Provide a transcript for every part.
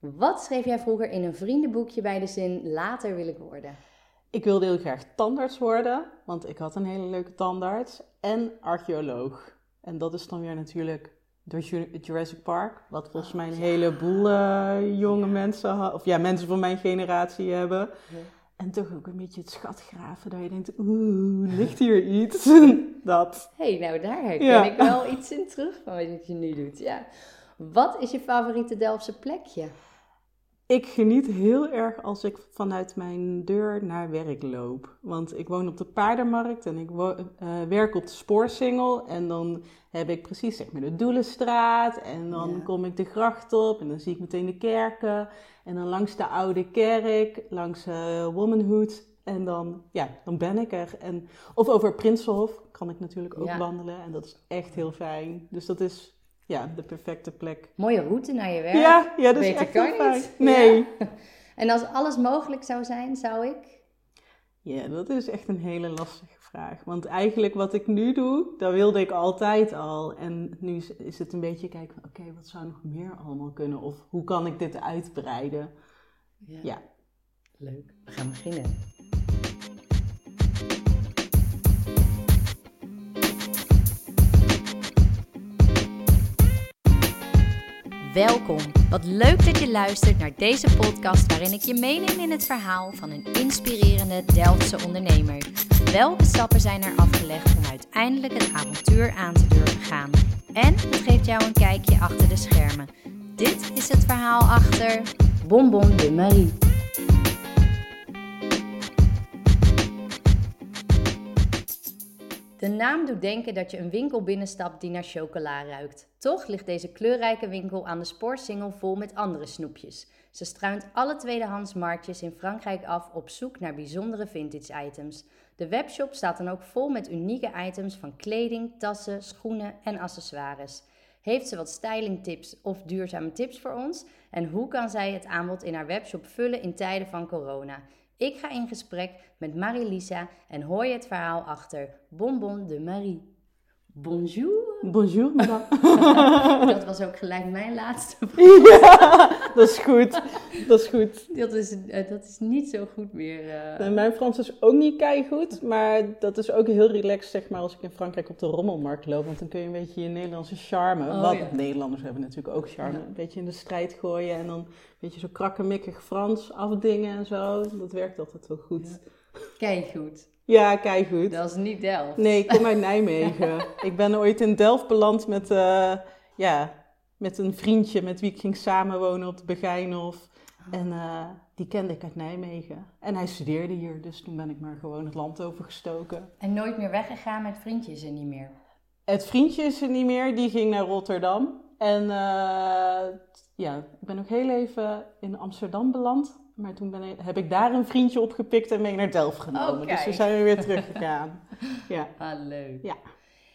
Wat schreef jij vroeger in een vriendenboekje bij de zin later wil ik worden? Ik wilde heel graag tandarts worden, want ik had een hele leuke tandarts. En archeoloog. En dat is dan weer natuurlijk door Jurassic Park. Wat volgens mij een heleboel uh, jonge mensen, of ja, mensen van mijn generatie hebben. En toch ook een beetje het schatgraven, dat je denkt, oeh, ligt hier iets? dat. Hé, hey, nou daar herken ik wel iets in terug van wat je nu doet. Ja. Wat is je favoriete Delftse plekje? Ik geniet heel erg als ik vanuit mijn deur naar werk loop. Want ik woon op de paardenmarkt en ik uh, werk op de spoorsingel. En dan heb ik precies zeg maar de Doelenstraat. En dan kom ik de gracht op en dan zie ik meteen de kerken. En dan langs de oude kerk, langs uh, Womanhood. En dan, ja, dan ben ik er. En, of over Prinsenhof kan ik natuurlijk ook wandelen. En dat is echt heel fijn. Dus dat is ja, de perfecte plek. Mooie route naar je werk. Ja, ja dat is echt kan. Niet. Nee. En als alles mogelijk zou zijn, zou ik? Ja, dat is echt een hele lastige vraag. Want eigenlijk wat ik nu doe, dat wilde ik altijd al. En nu is het een beetje kijken van, oké, wat zou nog meer allemaal kunnen? Of hoe kan ik dit uitbreiden? Ja. ja. Leuk. We gaan beginnen. Welkom. Wat leuk dat je luistert naar deze podcast waarin ik je meeneem in het verhaal van een inspirerende Delftse ondernemer. Welke stappen zijn er afgelegd om uiteindelijk het avontuur aan te durven gaan? En het jou een kijkje achter de schermen. Dit is het verhaal achter Bonbon de Marie. De naam doet denken dat je een winkel binnenstapt die naar chocola ruikt. Toch ligt deze kleurrijke winkel aan de spoorsingel vol met andere snoepjes. Ze struint alle tweedehands marktjes in Frankrijk af op zoek naar bijzondere vintage items. De webshop staat dan ook vol met unieke items van kleding, tassen, schoenen en accessoires. Heeft ze wat stylingtips of duurzame tips voor ons? En hoe kan zij het aanbod in haar webshop vullen in tijden van corona? Ik ga in gesprek met Marie-Lisa en hoor je het verhaal achter Bonbon de Marie. Bonjour. Bonjour, madame. dat was ook gelijk mijn laatste vraag. Ja, dat is goed. Dat is goed. Dat is, uh, dat is niet zo goed meer. Uh... mijn Frans is ook niet goed, maar dat is ook heel relaxed, zeg maar, als ik in Frankrijk op de rommelmarkt loop. Want dan kun je een beetje je Nederlandse charme, oh, wat ja. Nederlanders hebben natuurlijk ook charme, een beetje in de strijd gooien. En dan een beetje zo krakkemikkig Frans afdingen en zo. Dat werkt altijd wel goed. Kijk goed. Ja, kijk goed. Dat is niet Delft. Nee, ik kom uit Nijmegen. ik ben ooit in Delft beland met, uh, ja, met een vriendje met wie ik ging samenwonen op de Begijnhof. En uh, die kende ik uit Nijmegen. En hij studeerde hier, dus toen ben ik maar gewoon het land overgestoken. En nooit meer weggegaan met vriendjes en niet meer? Het vriendje is er niet meer, die ging naar Rotterdam. En uh, ja, ik ben ook heel even in Amsterdam beland. Maar toen ben ik, heb ik daar een vriendje opgepikt en mee naar Delft genomen. dus toen zijn we weer teruggegaan. ja. Ah, leuk. Ja.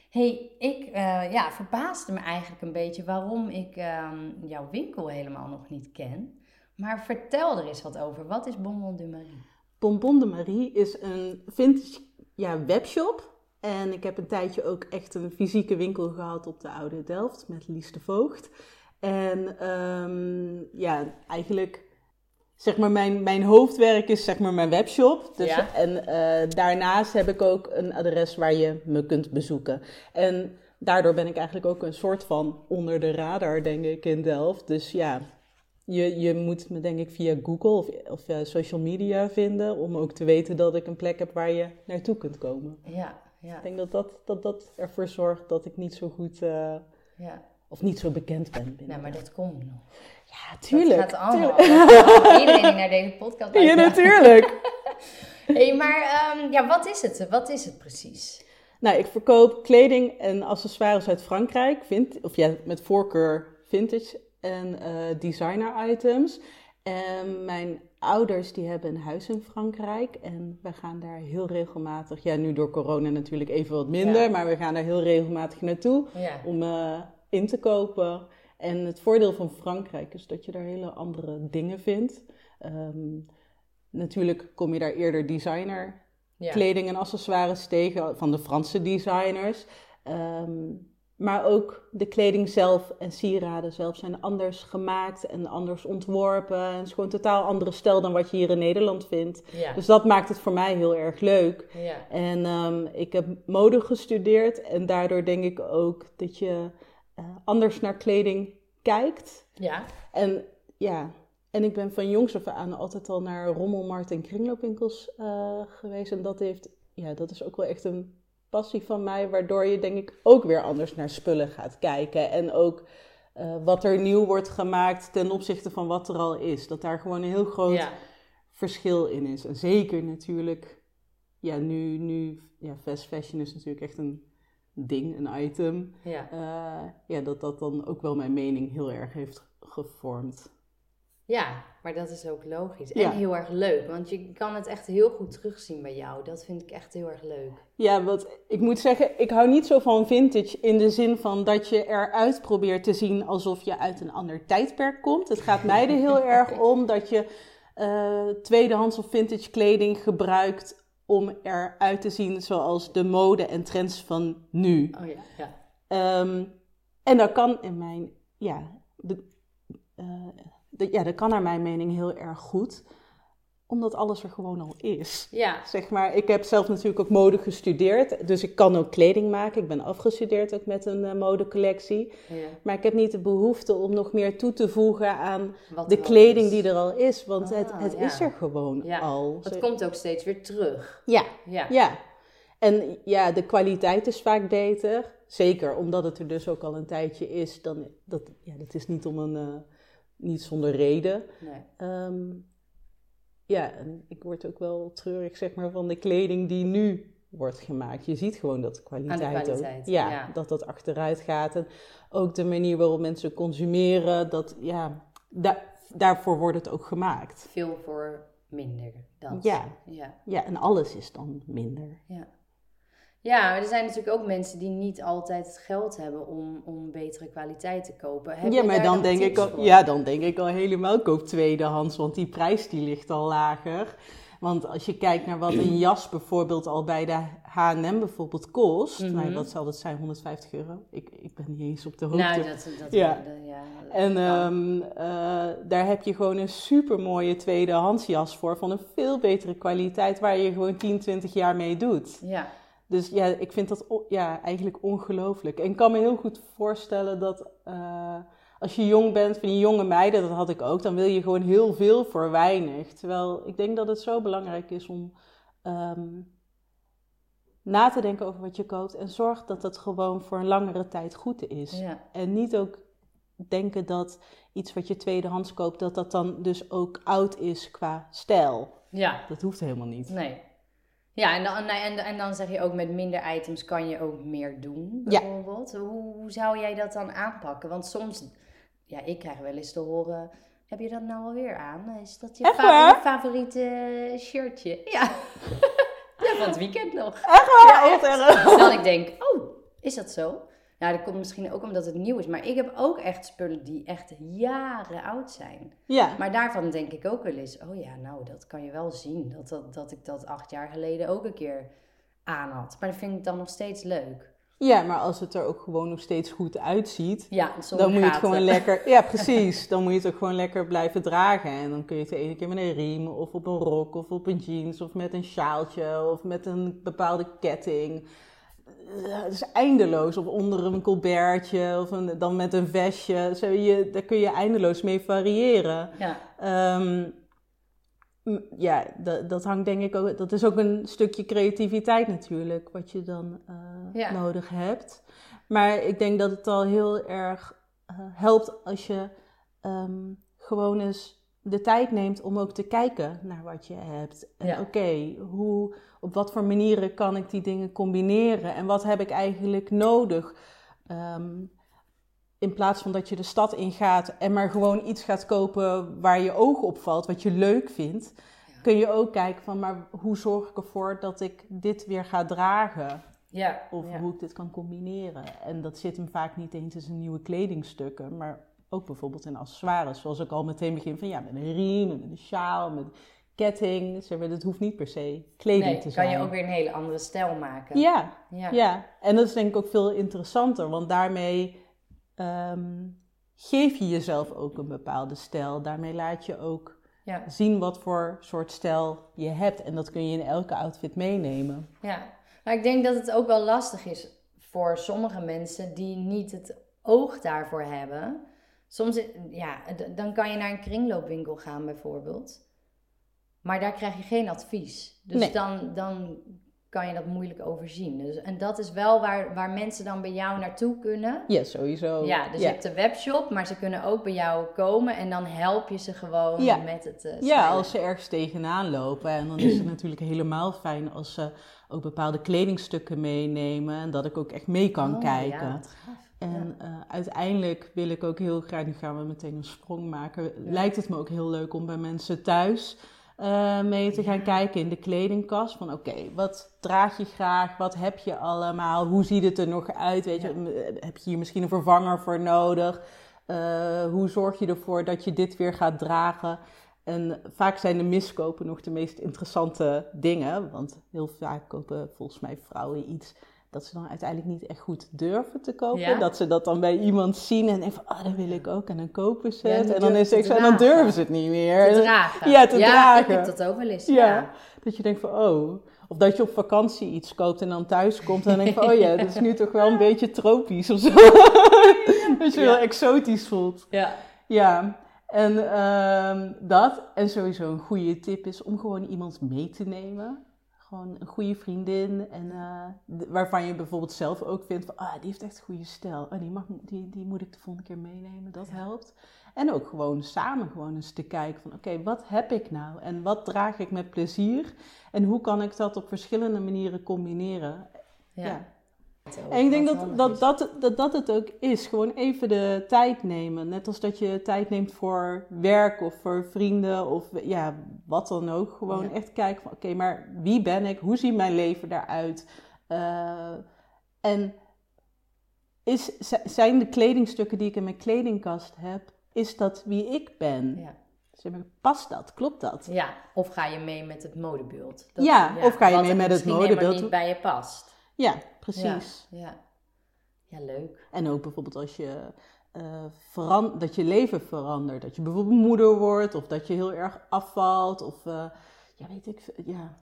hey, ik uh, ja, verbaasde me eigenlijk een beetje waarom ik ehm, jouw winkel helemaal nog niet ken. Maar vertel er eens wat over. Wat is Bonbon de Marie? Bonbon de Marie is een vintage ja, webshop. En ik heb een tijdje ook echt een fysieke winkel gehad op de Oude Delft met Lies de Voogd. En um, ja, eigenlijk zeg maar, mijn, mijn hoofdwerk is zeg maar mijn webshop. Dus, En uh, daarnaast heb ik ook een adres waar je me kunt bezoeken. En daardoor ben ik eigenlijk ook een soort van onder de radar, denk ik, in Delft. Dus ja, je, je moet me denk ik via Google of, of social media vinden... om ook te weten dat ik een plek heb waar je naartoe kunt komen. Ja, ja. Ik denk dat dat, dat, dat ervoor zorgt dat ik niet zo goed... Uh, ja. Of niet zo bekend ben. Binnen nou, maar dat komt nog. Ja, tuurlijk. Dat gaat allemaal. Tuurlijk. Iedereen die naar deze podcast Ja, natuurlijk. hey, maar um, ja, wat is het? Wat is het precies? Nou, ik verkoop kleding en accessoires uit Frankrijk. Vind, of ja, met voorkeur vintage en uh, designer items. En mijn ouders die hebben een huis in Frankrijk en we gaan daar heel regelmatig, ja nu door corona natuurlijk even wat minder, maar we gaan daar heel regelmatig naartoe ja. om uh, in te kopen. En het voordeel van Frankrijk is dat je daar hele andere dingen vindt. Ehm, natuurlijk kom je daar eerder designer kleding en accessoires tegen van de Franse designers. Ehm, maar ook de kleding zelf en sieraden zelf zijn anders gemaakt en anders ontworpen. En het is gewoon een totaal andere stijl dan wat je hier in Nederland vindt. Ja. Dus dat maakt het voor mij heel erg leuk. ja. En ehm, ik heb mode gestudeerd en daardoor denk ik ook dat je eh, anders naar kleding kijkt. Ja. En ja, en ik ben van jongs af aan altijd al naar rommelmarkt en kringloopwinkels eh, geweest. En dat, heeft, ja, dat is ook wel echt een passie van mij, waardoor je denk ik ook weer anders naar spullen gaat kijken. En ook eh, wat er nieuw wordt gemaakt ten opzichte van wat er al is. Dat daar gewoon een heel groot Ja. verschil in is. En zeker natuurlijk, ja, nu, nu ja, fast fashion is natuurlijk echt een ding, een item. Ja. Eh, ja, dat dat dan ook wel mijn mening heel erg heeft gevormd. ja, maar dat is ook logisch. Ja. En heel erg leuk, want je kan het echt heel goed terugzien bij jou. Dat vind ik echt heel erg leuk. Ja, wat ik moet zeggen, ik hou niet zo van vintage in de zin van dat je eruit probeert te zien alsof je uit een ander tijdperk komt. Het gaat mij er heel erg om dat je eh, tweedehands of vintage kleding gebruikt om eruit te zien zoals de mode en trends van nu. Oh ja, ja. Ehm, en dat kan in mijn, ja, de, eh, de- ja, dat kan naar mijn mening heel erg goed, omdat alles er gewoon al is. Ja, Zeg maar, ik heb zelf natuurlijk ook mode gestudeerd, dus ik kan ook kleding maken. Ik ben afgestudeerd ook met een eh, modecollectie. ja. Maar ik heb niet de behoefte om nog meer toe te voegen aan Wat de kleding is. die er al is, want het, Ah, het ja. is er gewoon Ja, al. Het komt ook steeds weer terug. Ja, Ja. ja. En ja, de kwaliteit is vaak beter. Zeker omdat het er dus ook al een tijdje is. Dan, dat, ja, dat is niet om een, eh, niet zonder reden. Nee. Ehm, ja, en ik word ook wel treurig zeg maar, van de kleding die nu wordt gemaakt. Je ziet gewoon dat de kwaliteit, kwaliteit, ook, ja, ja. dat dat achteruit gaat. En ook de manier waarop mensen consumeren, dat, ja, da- daarvoor wordt het ook gemaakt. Veel voor minder. Dat. Ja. ja. Ja, en alles is dan minder. Ja. Ja, maar er zijn natuurlijk ook mensen die niet altijd het geld hebben om, om betere kwaliteit te kopen. Heb ja, maar dan denk, ik al, voor? ja, dan denk ik al helemaal koop tweedehands, want die prijs die ligt al lager. Want als je kijkt naar wat een jas bijvoorbeeld al bij de H&M bijvoorbeeld kost, Mhm. nou, wat zal dat zijn, 150 euro? Ik, ik ben niet eens op de hoogte. Nou, dat, dat, Ja. dat- ja, dat En ehm, eh, daar heb je gewoon een super mooie tweedehands jas voor van een veel betere kwaliteit waar je gewoon 10, 20 jaar mee doet. ja. Dus ja, ik vind dat ja, eigenlijk ongelooflijk. En ik kan me heel goed voorstellen dat eh, als je jong bent, van die jonge meiden, dat had ik ook, dan wil je gewoon heel veel voor weinig. Terwijl ik denk dat het zo belangrijk is om ehm, na te denken over wat je koopt en zorg dat het gewoon voor een langere tijd goed is. Ja. En niet ook denken dat iets wat je tweedehands koopt, dat dat dan dus ook oud is qua stijl. ja, Dat hoeft helemaal niet. nee. Ja, en dan, en, en dan zeg je ook met minder items kan je ook meer doen, Ja. bijvoorbeeld. Hoe, hoe zou jij dat dan aanpakken? Want soms, ja, ik krijg wel eens te horen, heb je dat nou alweer aan? Is dat je, fa- favoriete shirtje? Ja. ja, van het weekend nog. Echt waar? Ja, Echt. Dan ik denk, oh, is dat zo? Nou, dat komt misschien ook omdat het nieuw is. Maar ik heb ook echt spullen die echt jaren oud zijn. Ja. Maar daarvan denk ik ook wel eens, oh ja, nou, dat kan je wel zien. Dat, dat, dat ik dat acht jaar geleden ook een keer aan had. Maar dat vind ik dan nog steeds leuk. Ja, maar als het er ook gewoon nog steeds goed uitziet, Ja, dan moet je het gewoon lekker. Ja, precies. Dan moet je het ook gewoon lekker blijven dragen. En dan kun je het de ene keer met een riem, of op een rok, of op een jeans, of met een sjaaltje, of met een bepaalde ketting. Het is eindeloos. Of onder een colbertje, of een, dan met een vestje. Zo, je, daar kun je eindeloos mee variëren. Ja, Ehm, ja, dat, dat hangt denk ik ook. Dat is ook een stukje creativiteit natuurlijk, wat je dan eh, Ja. nodig hebt. Maar ik denk dat het al heel erg eh, helpt als je ehm, gewoon eens de tijd neemt om ook te kijken naar wat je hebt. En Ja. oké, hoe, op wat voor manieren kan ik die dingen combineren? En wat heb ik eigenlijk nodig? Ehm, in plaats van dat je de stad ingaat en maar gewoon iets gaat kopen waar je oog op valt, wat je leuk vindt, Ja. kun je ook kijken van, maar hoe zorg ik ervoor dat ik dit weer ga dragen? ja, Of hoe ik dit kan combineren. En dat zit hem vaak niet eens in nieuwe kledingstukken, maar ook bijvoorbeeld in accessoires. Zoals ik al meteen begin van, ja, met een riem, en met een sjaal, met ketting. Zeg maar, dat hoeft niet per se kleding Nee, te kan zijn. je ook weer een hele andere stijl maken. Ja, Ja. ja, en dat is denk ik ook veel interessanter, want daarmee ehm, geef je jezelf ook een bepaalde stijl. Daarmee laat je ook Ja. zien wat voor soort stijl je hebt. En dat kun je in elke outfit meenemen. Ja, maar ik denk dat het ook wel lastig is voor sommige mensen die niet het oog daarvoor hebben. Soms, ja, dan kan je naar een kringloopwinkel gaan bijvoorbeeld. Maar daar krijg je geen advies. Dus Nee. dan, dan kan je dat moeilijk overzien. Dus, en dat is wel waar, waar mensen dan bij jou naartoe kunnen. Ja, sowieso. Ja, dus je hebt de webshop, maar ze kunnen ook bij jou komen en dan help je ze gewoon Ja. met het eh Ja, als ze ergens tegenaan lopen. En dan is het natuurlijk helemaal fijn als ze ook bepaalde kledingstukken meenemen. En dat ik ook echt mee kan Oh, kijken. Ja, En eh, uiteindelijk wil ik ook heel graag, nu gaan we meteen een sprong maken. Lijkt het me ook heel leuk om bij mensen thuis eh, mee te gaan kijken in de kledingkast. Van oké, wat draag je graag? Wat heb je allemaal? Hoe ziet het er nog uit? Weet je, m- heb je hier misschien een vervanger voor nodig? Eh, hoe zorg je ervoor dat je dit weer gaat dragen? En vaak zijn de miskopen nog de meest interessante dingen. Want heel vaak kopen volgens mij vrouwen iets dat ze dan uiteindelijk niet echt goed durven te kopen. Ja? Dat ze dat dan bij iemand zien en denken van, ah, dat wil ik ook. En dan kopen ze het. en dan, is het en dan durven ze het niet meer. Te dragen. Ja, te ja, dragen. ik heb dat ook wel eens. Ja. Dat je denkt van, oh. Of dat je op vakantie iets koopt en dan thuis komt en dan denk je van, oh ja, dat is nu toch wel een beetje tropisch of zo. dat je wel exotisch voelt. Ja. Ja, en ehm, dat. En sowieso een goede tip is om gewoon iemand mee te nemen. Gewoon een goede vriendin. En, eh, waarvan je bijvoorbeeld zelf ook vindt van, ah, die heeft echt goede stijl. Oh, die, mag, die, die moet ik de volgende keer meenemen. Dat helpt. En ook gewoon samen gewoon eens te kijken van, oké, wat heb ik nou? En wat draag ik met plezier? En hoe kan ik dat op verschillende manieren combineren? Ja. Ja. En ik denk dat dat, dat, dat dat het ook is. Gewoon even de tijd nemen. Net als dat je tijd neemt voor werk of voor vrienden of ja, wat dan ook. Gewoon Ja. echt kijken van oké, maar wie ben ik? Hoe ziet mijn leven daaruit? Eh, en is, zijn de kledingstukken die ik in mijn kledingkast heb, is dat wie ik ben? Ja. Zeg maar, past dat? Klopt dat? ja, of ga je mee met het modebeeld. Ja, of ga je mee met het modebeeld. niet bij je past. Ja, precies. Ja, ja. ja leuk. En ook bijvoorbeeld als je veran- dat je leven verandert. Dat je bijvoorbeeld moeder wordt of dat je heel erg afvalt of eh, ja, weet ik, ja,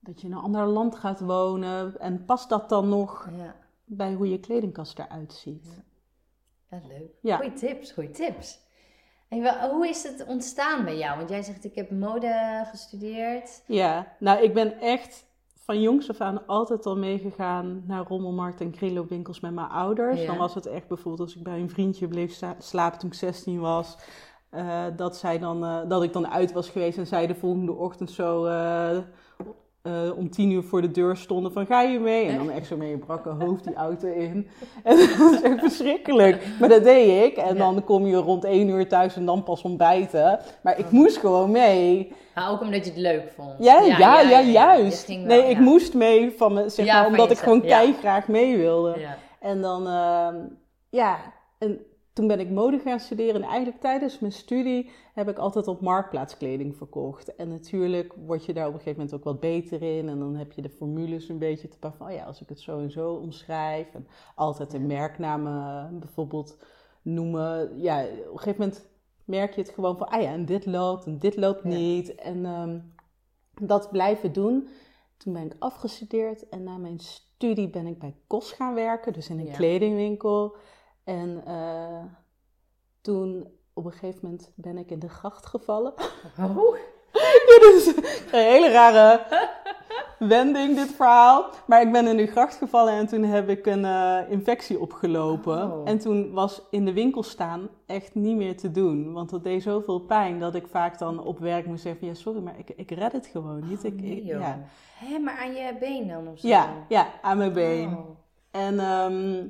dat je in een ander land gaat wonen. En past dat dan nog Ja, bij hoe je kledingkast eruit ziet? ja leuk. Ja. Goeie tips, goeie tips. En hoe is het ontstaan bij jou? Want jij zegt, ik heb mode gestudeerd. Ja, nou ik ben echt van jongs af aan altijd al meegegaan naar rommelmarkt en kringloopwinkels met mijn ouders. Ja. Dan was het echt bijvoorbeeld als ik bij een vriendje bleef slapen toen ik 16 was. eh, dat, zij dan, eh, dat ik dan uit was geweest en zij de volgende ochtend zo eh, om tien uur voor de deur stonden van ga je mee? En dan echt zo met je brakke hoofd die auto in. En dat was echt verschrikkelijk. Maar dat deed ik. En dan kom je rond één uur thuis en dan pas ontbijten. Maar ik moest gewoon mee. Maar ook omdat je het leuk vond. Ja, ja, ja, juist. Wel, nee, ik moest mee van me, zeg maar, omdat ik gewoon ja. kei graag mee wilde. En dan, ehm, ja, en toen ben ik mode gaan studeren. En eigenlijk tijdens mijn studie heb ik altijd op marktplaatskleding verkocht. En natuurlijk word je daar op een gegeven moment ook wat beter in. En dan heb je de formules een beetje te pakken van, oh ja, als ik het zo en zo omschrijf. En altijd een merknaam bijvoorbeeld noemen. Ja, op een gegeven moment merk je het gewoon van, ah ja, en dit loopt en dit loopt Ja. niet. En ehm, dat blijven doen. Toen ben ik afgestudeerd en na mijn studie ben ik bij KOS gaan werken, dus in een Ja. kledingwinkel. En eh, toen op een gegeven moment ben ik in de gracht gevallen. Oh, Dit is een hele rare wending, dit verhaal. Maar ik ben in de gracht gevallen en toen heb ik een eh, infectie opgelopen. Oh. En toen was in de winkel staan echt niet meer te doen. Want dat deed zoveel pijn dat ik vaak dan op werk moest zeggen... Ja, sorry, maar ik, ik red het gewoon niet. ik, Oh, nee, ik- joh. ja. Hé, maar aan je been dan of zo? Ja, ja, aan mijn been. Oh. En, ehm,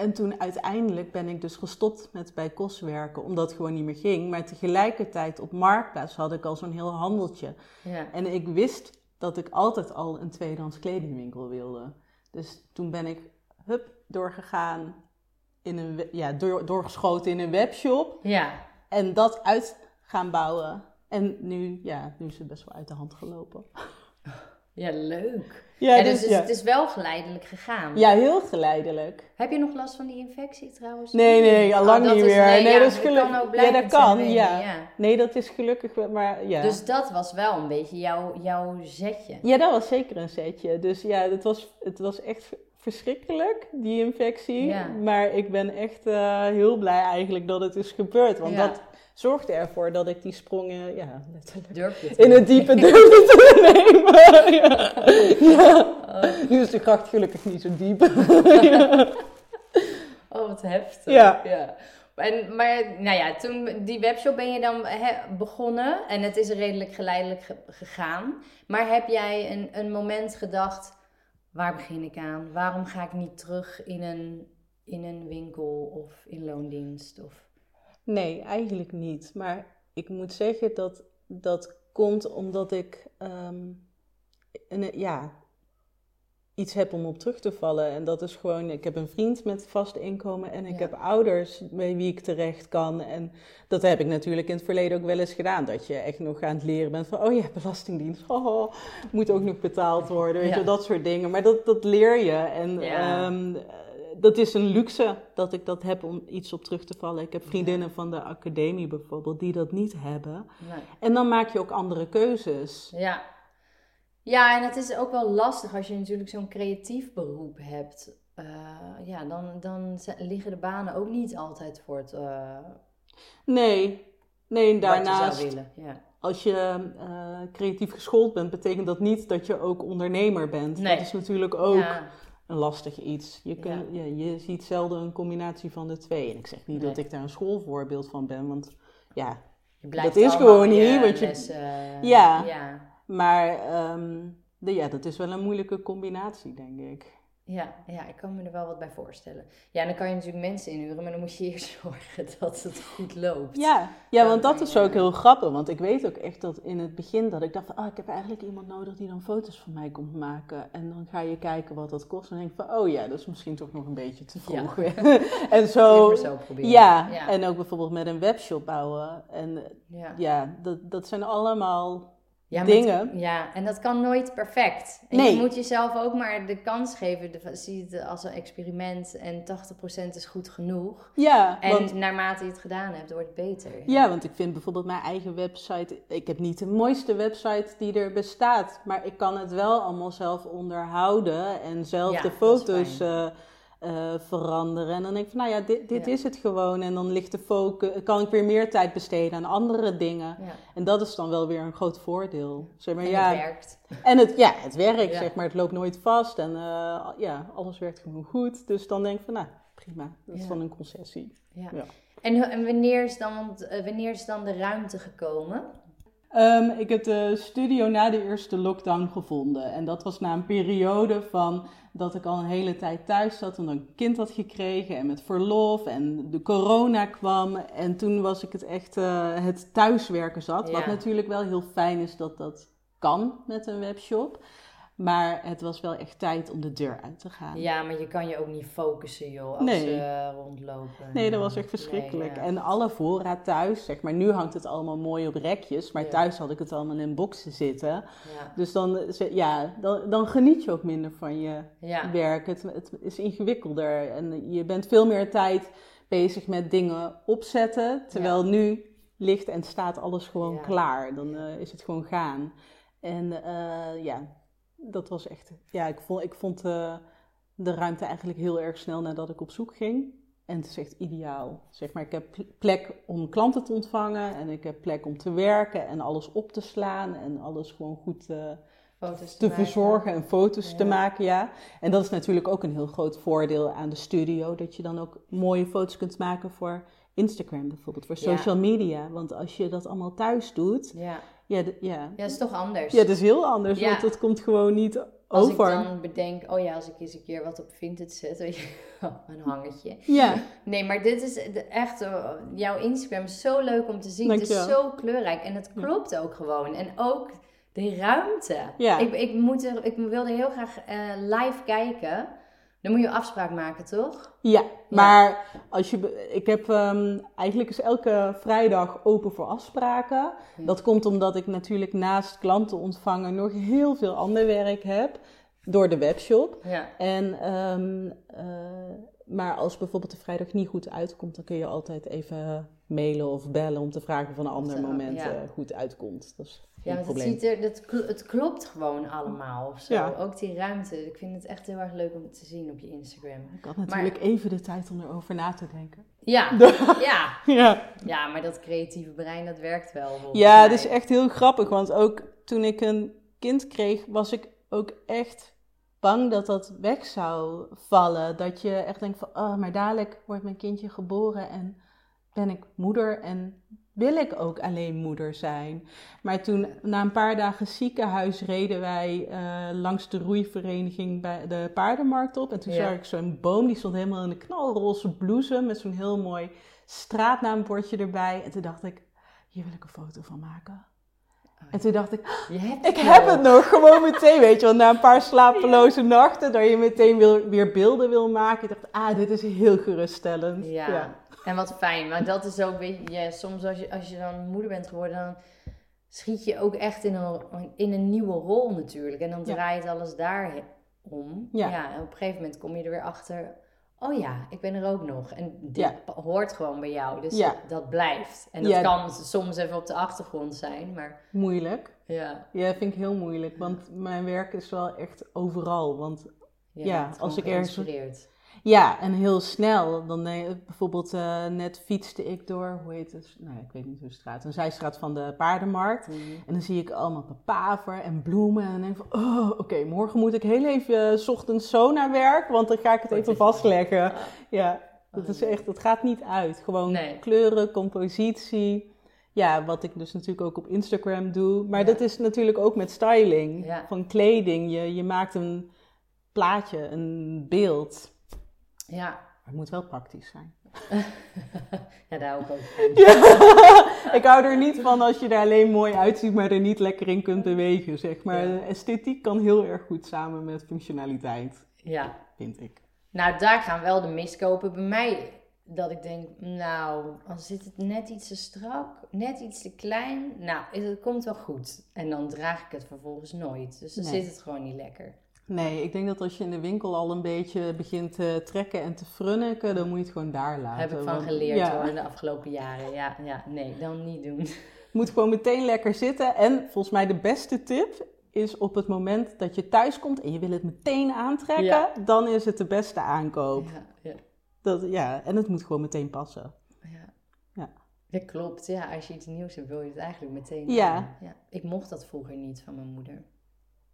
en toen uiteindelijk ben ik dus gestopt met bij KOS werken, omdat het gewoon niet meer ging. Maar tegelijkertijd op Marktplaats had ik al zo'n heel handeltje. Ja. En ik wist dat ik altijd al een tweedehands kledingwinkel wilde. Dus toen ben ik hup, doorgegaan, in een, ja, door, doorgeschoten in een webshop. ja. En dat uit gaan bouwen En nu, ja, nu is het best wel uit de hand gelopen. Ja, leuk. Ja, dus, dus, ja. het is wel geleidelijk gegaan. ja, heel geleidelijk. Heb je nog last van die infectie trouwens? Nee, nee, al Oh, lang dat niet meer. Nee, Nee, ja, dat is gelukkig- kan ook Ja, dat kan, ja. Nee, dat is gelukkig, maar ja. Dus dat was wel een beetje jouw, jouw zetje. Ja, dat was zeker een setje. Dus ja, het was, het was echt verschrikkelijk, die infectie. Maar ik ben echt eh, heel blij eigenlijk dat het is gebeurd. Want dat zorgde ervoor dat ik die sprongen, ja, letterlijk in het diepe durfde te nemen. ja. Ja. Nu is de gracht gelukkig niet zo diep. Oh, wat heftig. Ja. En, maar nou ja, toen die webshop ben je dan begonnen en het is redelijk geleidelijk ge- gegaan. Maar heb jij een, een moment gedacht, waar begin ik aan? Waarom ga ik niet terug in een, in een winkel of in loondienst? Of... Nee, eigenlijk niet. Maar ik moet zeggen dat dat komt omdat ik ehm, een, ja, iets heb om op terug te vallen. En dat is gewoon, ik heb een vriend met vast inkomen en ik Ja. heb ouders bij wie ik terecht kan. En dat heb ik natuurlijk in het verleden ook wel eens gedaan. Dat je echt nog aan het leren bent van, oh ja, belastingdienst, oh, moet ook nog betaald worden, weet Ja. je, dat soort dingen. Maar dat, dat leer je. En Ja. ehm, dat is een luxe dat ik dat heb om iets op terug te vallen. Ik heb vriendinnen van de academie bijvoorbeeld die dat niet hebben. Nee. En dan maak je ook andere keuzes. Ja. ja, en het is ook wel lastig als je natuurlijk zo'n creatief beroep hebt. Eh, ja, dan, dan liggen de banen ook niet altijd voor het eh Nee, nee, en je daarnaast. Ja. als je eh, creatief geschoold bent, betekent dat niet dat je ook ondernemer bent. Nee. Dat is natuurlijk ook Ja. Een lastig iets. Je, kun, ja. je ziet zelden een combinatie van de twee. En ik zeg niet Nee. dat ik daar een schoolvoorbeeld van ben, want ja, Je blijft Dat is gewoon je niet, want je- lessen, eh, Ja. ja. maar ehm, de, ja, dat is wel een moeilijke combinatie, denk ik. Ja, ja, ik kan me er wel wat bij voorstellen. Ja, en dan kan je natuurlijk mensen inhuren, maar dan moet je eerst zorgen dat het goed loopt. Ja, ja want dat is ook heel grappig. Want ik weet ook echt dat in het begin dat ik dacht van... Oh, ik heb eigenlijk iemand nodig die dan foto's van mij komt maken. En dan ga je kijken wat dat kost. En dan denk ik van, oh ja, dat is misschien toch nog een beetje te vroeg. en zo... Ja. en ook bijvoorbeeld met een webshop bouwen. En ja. ja, dat, dat zijn allemaal Ja, dingen. het- ja, en dat kan nooit perfect. En Nee. je moet jezelf ook maar de kans geven. De, zie het als een experiment en 80% is goed genoeg. Ja, En want, naarmate je het gedaan hebt, wordt het beter. ja, want ik vind bijvoorbeeld mijn eigen website... Ik heb niet de mooiste website die er bestaat. Maar ik kan het wel allemaal zelf onderhouden. En zelf Ja, de foto's fijn. Eh, veranderen. En dan denk ik van, nou ja, dit, dit Ja. is het gewoon. En dan ligt de focus... Kan ik weer meer tijd besteden aan andere dingen. Ja. En dat is dan wel weer een groot voordeel. Zeg maar, En ja, het werkt. En het, ja, het werkt, zeg maar. Het loopt nooit vast en eh, ja, alles werkt gewoon goed. Dus dan denk ik van, nou, prima. Dat is dan een concessie. Ja. Ja. En, en wanneer, is dan, eh, wanneer is dan de ruimte gekomen? Ehm, ik heb de studio na de eerste lockdown gevonden. En dat was na een periode van dat ik al een hele tijd thuis zat en een kind had gekregen en met verlof en de corona kwam. En toen was ik het echt eh, het thuiswerken zat. Wat natuurlijk wel heel fijn is dat dat kan met een webshop. Maar het was wel echt tijd om de deur uit te gaan. Ja, maar je kan je ook niet focussen, joh, als Nee. ze rondlopen. Nee, dat was echt verschrikkelijk. Nee, ja. En alle voorraad thuis, zeg maar, nu hangt het allemaal mooi op rekjes, maar Ja. thuis had ik het allemaal in boxen zitten. Ja. Dus dan, ja, dan, dan geniet je ook minder van je werk. Het, het is ingewikkelder en je bent veel meer tijd bezig met dingen opzetten, terwijl nu ligt en staat alles gewoon klaar. Dan eh, is het gewoon gaan. En eh, ja, dat was echt, ja, ik vond, ik vond eh, de ruimte eigenlijk heel erg snel nadat ik op zoek ging. En het is echt ideaal. Zeg maar, ik heb pl- plek om klanten te ontvangen en ik heb plek om te werken en alles op te slaan en alles gewoon goed eh, Foto's te verzorgen en foto's te maken, ja. En dat is natuurlijk ook een heel groot voordeel aan de studio, dat je dan ook mooie foto's kunt maken voor Instagram bijvoorbeeld, voor Ja. social media. Want als je dat allemaal thuis doet, Ja. Ja, de- ja. ja, dat is toch anders. ja dat is heel anders, Ja. want dat komt gewoon niet Als over. ik dan bedenk, oh ja, als ik eens een keer wat op Vinted zet, weet je, een hangetje. Ja, Nee, maar dit is echt, eh, jouw Instagram is zo leuk om te zien. Het is zo kleurrijk en het klopt ook gewoon. En ook de ruimte. Ja. Ik, ik, moet er, ik wilde heel graag eh, live kijken, Dan moet je afspraak maken, toch? Ja, maar als je, ik heb ehm, eigenlijk is elke vrijdag open voor afspraken. Hm. Dat komt omdat ik natuurlijk naast klanten ontvangen nog heel veel ander werk heb door de webshop. Ja. En, ehm, eh, maar als bijvoorbeeld de vrijdag niet goed uitkomt, dan kun je altijd even mailen of bellen om te vragen of een ander Zo, moment ja. eh, goed uitkomt. Dat is Ja, want het, probleem. ziet er, dat, kl- het klopt gewoon allemaal of zo. Ja. Ook die ruimte. Ik vind het echt heel erg leuk om te zien op je Instagram. Ik had natuurlijk even de tijd om erover na te denken. Ja, ja. Ja. ja, maar dat creatieve brein, dat werkt wel. volgens Ja, dat is echt heel grappig. Want ook toen ik een kind kreeg, was ik ook echt bang dat dat weg zou vallen. Dat je echt denkt van, oh, maar dadelijk wordt mijn kindje geboren en ben ik moeder en wil ik ook alleen moeder zijn. Maar toen, na een paar dagen ziekenhuis, reden wij eh, langs de roeivereniging bij de paardenmarkt op. En toen Ja. zag ik zo'n boom, die stond helemaal in een knalroze bloesem met zo'n heel mooi straatnaambordje erbij. En toen dacht ik, hier wil ik een foto van maken. En toen dacht ik, Je hebt ik heb het nog, gewoon meteen, weet je wel. Na een paar slapeloze nachten, dat je meteen wil, weer beelden wil maken. Ik dacht, ah, dit is heel geruststellend. Ja. en wat fijn. Maar dat is ook, weet je, ja, soms als je, als je dan moeder bent geworden, dan schiet je ook echt in een, in een nieuwe rol natuurlijk. En dan Ja. draait alles daar om. Ja. en op een gegeven moment kom je er weer achter, oh ja, ik ben er ook nog. En dit Ja. hoort gewoon bij jou. Dus Ja. dat, blijft. En dat Ja. kan soms even op de achtergrond zijn, maar Moeilijk. ja. Ja, vind ik heel moeilijk, want mijn werk is wel echt overal. Want Ja, als ik ergens-. Ja, en heel snel. Dan eh, bijvoorbeeld eh, net fietste ik door, hoe heet het? Nou, ik weet niet hoe de straat. Een zijstraat van de paardenmarkt. Mhm. En dan zie ik allemaal papaver en bloemen. En dan denk ik van, oh, oké, morgen moet ik heel even, eh, 's ochtends zo naar werk, want dan ga ik het even vastleggen. Ja, dat is echt, dat gaat niet uit. Gewoon Nee. kleuren, compositie. Ja, wat ik dus natuurlijk ook op Instagram doe. Maar Ja. dat is natuurlijk ook met styling Ja. van kleding. Je, je maakt een plaatje, een beeld. Ja. Maar het moet wel praktisch zijn. ja, daar hou ik ook van. ik hou er niet van als je er alleen mooi uitziet, maar er niet lekker in kunt bewegen, zeg maar. Ja. Esthetiek kan heel erg goed samen met functionaliteit, Ja. vind ik. Nou, daar gaan wel de miskopen bij mij. Dat ik denk, nou, dan zit het net iets te strak, net iets te klein. Nou, het komt wel goed. En dan draag ik het vervolgens nooit. Dus dan Nee. zit het gewoon niet lekker. Nee, ik denk dat als je in de winkel al een beetje begint te trekken en te frunniken, dan moet je het gewoon daar laten. Heb ik van want- geleerd ja, hoor, de afgelopen jaren. Ja, ja, nee, dan niet doen. Het moet gewoon meteen lekker zitten. En volgens mij de beste tip is op het moment dat je thuis komt en je wil het meteen aantrekken, Ja. dan is het de beste aankoop. Ja, ja, Dat, ja, en het moet gewoon meteen passen. ja. Ja. Dat klopt, ja. Als je iets nieuws hebt, wil je het eigenlijk meteen Ja. ja. Ik mocht dat vroeger niet van mijn moeder.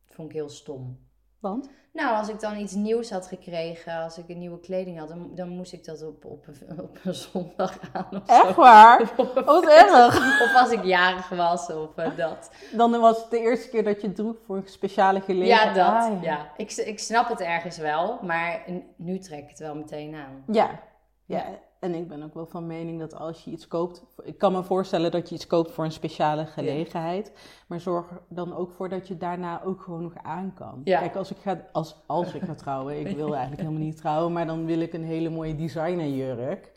Dat vond ik heel stom. Want? Nou, als ik dan iets nieuws had gekregen, als ik een nieuwe kleding had, dan, dan moest ik dat op, op, een- op een zondag aan of zo. Echt waar? Of, Wat erg. of als ik jarig was of eh, dat. Dan was het de eerste keer dat je het droeg voor een speciale gelegenheid. Ja, dat. Ah, ja. Ik, ik snap het ergens wel, maar nu trek ik het wel meteen aan. Ja. Ja. En ik ben ook wel van mening dat als je iets koopt... Ik kan me voorstellen dat je iets koopt voor een speciale gelegenheid. Maar zorg er dan ook voor dat je daarna ook gewoon nog aan kan. Ja. Kijk, als ik ga, als, als ik ga trouwen... Ik wil eigenlijk helemaal niet trouwen. Maar dan wil ik een hele mooie designerjurk.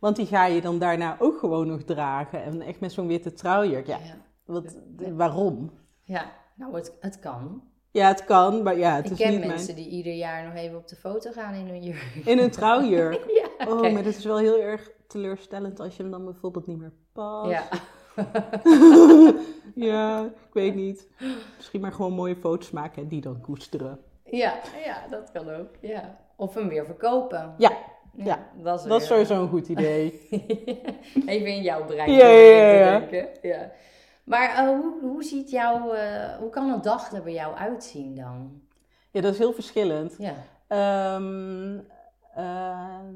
Want die ga je dan daarna ook gewoon nog dragen. En echt met zo'n witte trouwjurk. Ja, Ja, wat, waarom? ja. nou het, het kan. Ja, het kan, maar ja, het ik is ken niet mensen die ieder jaar nog even op de foto gaan in hun jurk. In een trouwjurk. ja, Oh, maar dat is wel heel erg teleurstellend als je hem dan bijvoorbeeld niet meer past. ja. ja, ik weet niet. Misschien maar gewoon mooie foto's maken en die dan koesteren. ja, ja, dat kan ook. Ja. Of hem weer verkopen. Ja, ja. dat is, dat is sowieso een goed idee. Even in jouw brein Ja, ja, ja, te denken. Ja. Maar eh, hoe, hoe ziet jouw, eh, hoe kan een dag er bij jou uitzien dan? Ja, dat is heel verschillend. Ja. Ehm, ehm,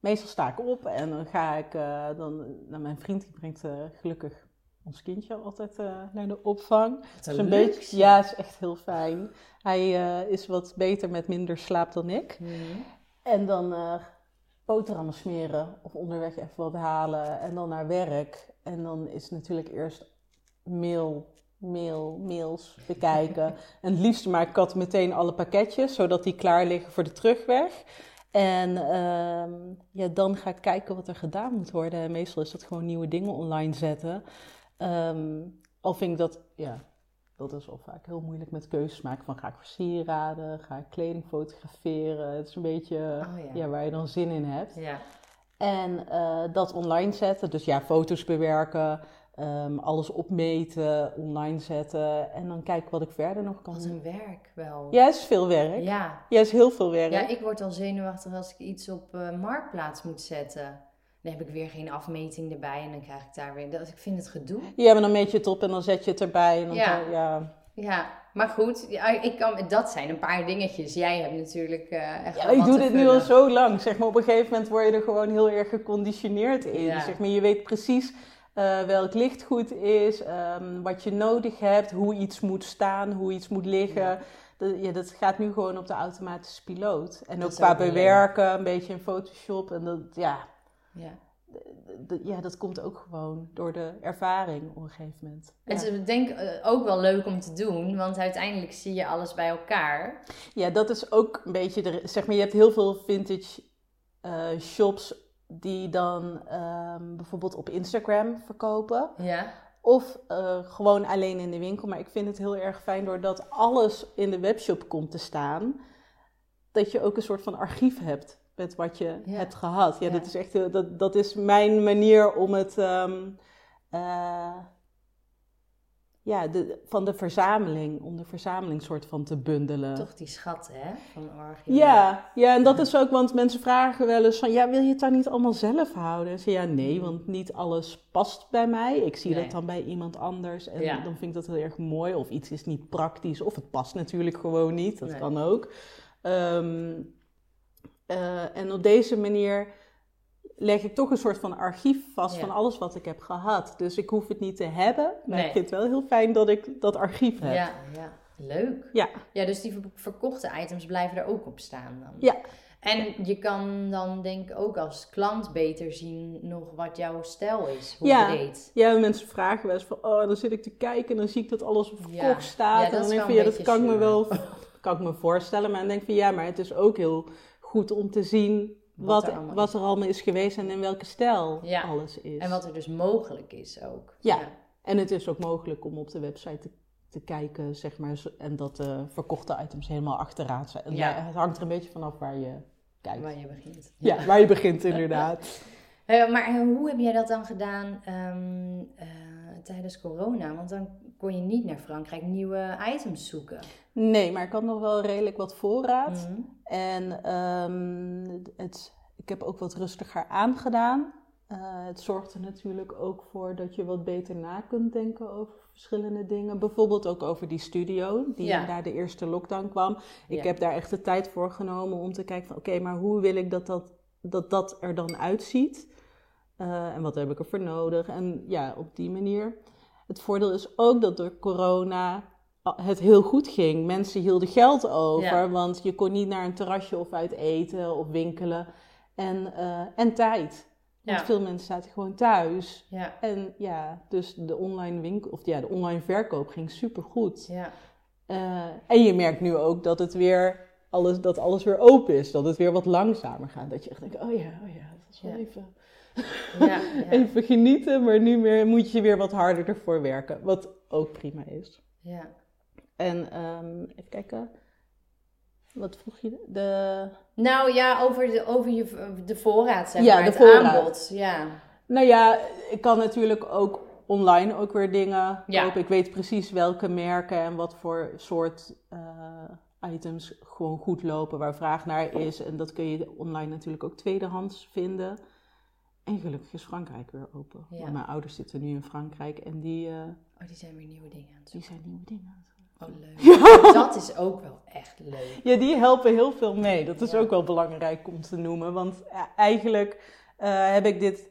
meestal sta ik op en dan ga ik, eh, dan, nou, mijn vriend die brengt gelukkig ons kindje altijd naar de opvang. Wat Dus een beetje, ja, is echt heel fijn. Hij is wat beter met minder slaap dan ik. Mhm. En dan boterhammen smeren of onderweg even wat halen en dan naar werk. En dan is natuurlijk eerst mail mail, mails bekijken. en het liefst maak ik altijd meteen alle pakketjes, zodat die klaar liggen voor de terugweg. En ehm, ja, dan ga ik kijken wat er gedaan moet worden. En meestal is dat gewoon nieuwe dingen online zetten. Ehm, al vind ik dat, ja, dat is al vaak heel moeilijk met keuzes maken. Van ga ik voor sieraden, ga ik kleding fotograferen. Het is een beetje Oh, ja. ja, waar je dan zin in hebt. Ja. En eh, dat online zetten, dus ja, foto's bewerken, ehm, alles opmeten, online zetten. En dan kijken wat ik verder nog kan Wat doen. een werk wel. Ja, het is veel werk. Ja. Ja, het is heel veel werk. Ja, ik word al zenuwachtig als ik iets op eh, Marktplaats moet zetten. Dan heb ik weer geen afmeting erbij en dan krijg ik daar weer... Dat, ik vind het gedoe. Ja, maar dan meet je het op en dan zet je het erbij. En dan Ja. ja. Ja, maar goed, ik kan, dat zijn een paar dingetjes. Jij hebt natuurlijk eh echt Ja, ik doe dit nu al zo lang. Zeg maar, op een gegeven moment word je er gewoon heel erg geconditioneerd in. Ja. Zeg maar, je weet precies eh, welk licht goed is, ehm, wat je nodig hebt, hoe iets moet staan, hoe iets moet liggen. Ja. Dat, ja, dat gaat nu gewoon op de automatische piloot. En Dat ook qua ook bewerken, een beetje in Photoshop. En dat, ja, Ja. ja, dat komt ook gewoon door de ervaring op een gegeven moment. Het Ja. is ik denk eh, ook wel leuk om te doen, want uiteindelijk zie je alles bij elkaar. Ja, dat is ook een beetje de. Zeg maar, je hebt heel veel vintage eh, shops die dan ehm, bijvoorbeeld op Instagram verkopen. Ja, Of eh, gewoon alleen in de winkel. Maar ik vind het heel erg fijn doordat alles in de webshop komt te staan. Dat je ook een soort van archief hebt met wat je Ja. hebt gehad. Ja, Ja. Dat, is echt, dat, dat is mijn manier om het. ehm, eh, ja, de, van de verzameling, om de verzameling soort van te bundelen. toch die schat, hè, van. Ja, ja, en dat is ook, want mensen vragen wel eens van, ja, wil je het dan niet allemaal zelf houden? En ze ja, nee, want niet alles past bij mij. Ik zie Nee. dat dan bij iemand anders en Ja. dan vind ik dat heel erg mooi. Of iets is niet praktisch, of het past natuurlijk gewoon niet, dat Nee. kan ook. Ehm, eh, en op deze manier leg ik toch een soort van archief vast Ja. van alles wat ik heb gehad. Dus ik hoef het niet te hebben, maar Nee. ik vind het wel heel fijn dat ik dat archief heb. Ja, ja, leuk. Ja. Ja, dus die ver- verkochte items blijven er ook op staan dan. Ja. En je kan dan denk ik ook als klant beter zien nog wat jouw stijl is, hoe Ja. breed. Ja, mensen vragen wel eens van, oh, dan zit ik te kijken en dan zie ik dat alles op Ja. staat. Ja, en dan denk ik van, ja, dat kan ik me wel kan ik me voorstellen. Maar dan denk ik van, ja, maar het is ook heel goed om te zien Wat wat, er allemaal wat is. er allemaal is geweest en in welke stijl Ja. alles is. En wat er dus mogelijk is ook. Ja. En het is ook mogelijk om op de website te, te kijken, zeg maar, en dat de verkochte items helemaal achteraan zijn. En Ja. het hangt er een beetje vanaf waar je kijkt. Waar je begint. Ja, waar je begint inderdaad. Eh, maar hoe heb jij dat dan gedaan ehm, eh, tijdens corona? Want dan kon je niet naar Frankrijk nieuwe items zoeken. Nee, maar ik had nog wel redelijk wat voorraad. Mhm. En ehm, het, ik heb ook wat rustiger aangedaan. Eh, het zorgt er natuurlijk ook voor dat je wat beter na kunt denken over verschillende dingen. Bijvoorbeeld ook over die studio, die Ja. na de eerste lockdown kwam. Ik Ja. heb daar echt de tijd voor genomen om te kijken van... oké, maar hoe wil ik dat dat, dat dat er dan uitziet? Eh, en wat heb ik ervoor nodig? En ja, op die manier. Het voordeel is ook dat door corona het heel goed ging. Mensen hielden geld over, Ja. want je kon niet naar een terrasje of uit eten of winkelen. En, eh, en tijd. Want Ja. veel mensen zaten gewoon thuis. Ja, En ja, dus de online winkel, of ja, de online verkoop ging supergoed. ja. Eh, en je merkt nu ook dat het weer alles, dat alles weer open is. Dat het weer wat langzamer gaat. Dat je echt denkt, oh ja, oh ja, dat is wel even, ja, ja. even genieten. Maar nu meer, moet je weer wat harder ervoor werken. Wat ook prima is. ja. En ehm, even kijken. Wat vroeg je? De... Nou ja, over de, over je, de voorraad, zeg Ja, maar. de het voorraad. aanbod. Ja. Nou ja, ik kan natuurlijk ook online ook weer dingen Ja. kopen. Ik weet precies welke merken en wat voor soort eh, items gewoon goed lopen, waar vraag naar is. En dat kun je online natuurlijk ook tweedehands vinden. En gelukkig is Frankrijk weer open. Ja. Mijn ouders zitten nu in Frankrijk en die, eh, Oh, die zijn weer nieuwe dingen aan het die zoeken. zijn nieuwe dingen aan het doen. Oh, leuk. Dat is ook wel echt leuk. Ja, die helpen heel veel mee. Dat is Ja. ook wel belangrijk om te noemen. Want ja, eigenlijk eh, heb ik dit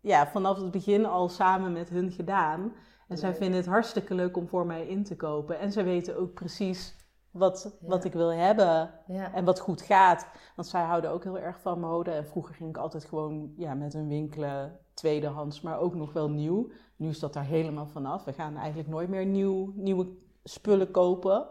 ja, vanaf het begin al samen met hun gedaan. En zij vinden het hartstikke leuk om voor mij in te kopen. En zij weten ook precies wat, Ja. wat ik wil hebben Ja. en wat goed gaat. Want zij houden ook heel erg van mode. En vroeger ging ik altijd gewoon ja, met hun winkelen tweedehands, maar ook nog wel nieuw. Nu is dat daar helemaal vanaf. We gaan eigenlijk nooit meer nieuw, nieuwe spullen kopen.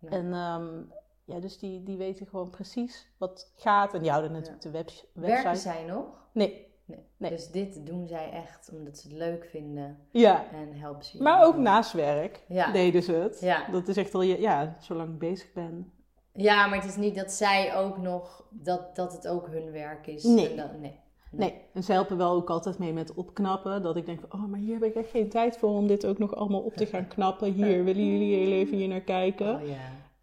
En ehm, ja, dus die, die weten gewoon precies wat gaat. En die houden natuurlijk de web, Werken website. zij nog? Nee, Nee. Nee. Dus dit doen zij echt omdat ze het leuk vinden ja. en helpen ze. Maar ook naast werk Ja. deden ze het. Ja. Dat is echt al, je- ja, zolang ik bezig ben. Ja, maar het is niet dat zij ook nog, dat, dat het ook hun werk is. Nee. En dat- nee. Nee, en ze helpen wel ook altijd mee met opknappen. Dat ik denk van, oh, maar hier heb ik echt geen tijd voor om dit ook nog allemaal op te gaan knappen. Hier, willen jullie heel even hier naar kijken? Oh ja.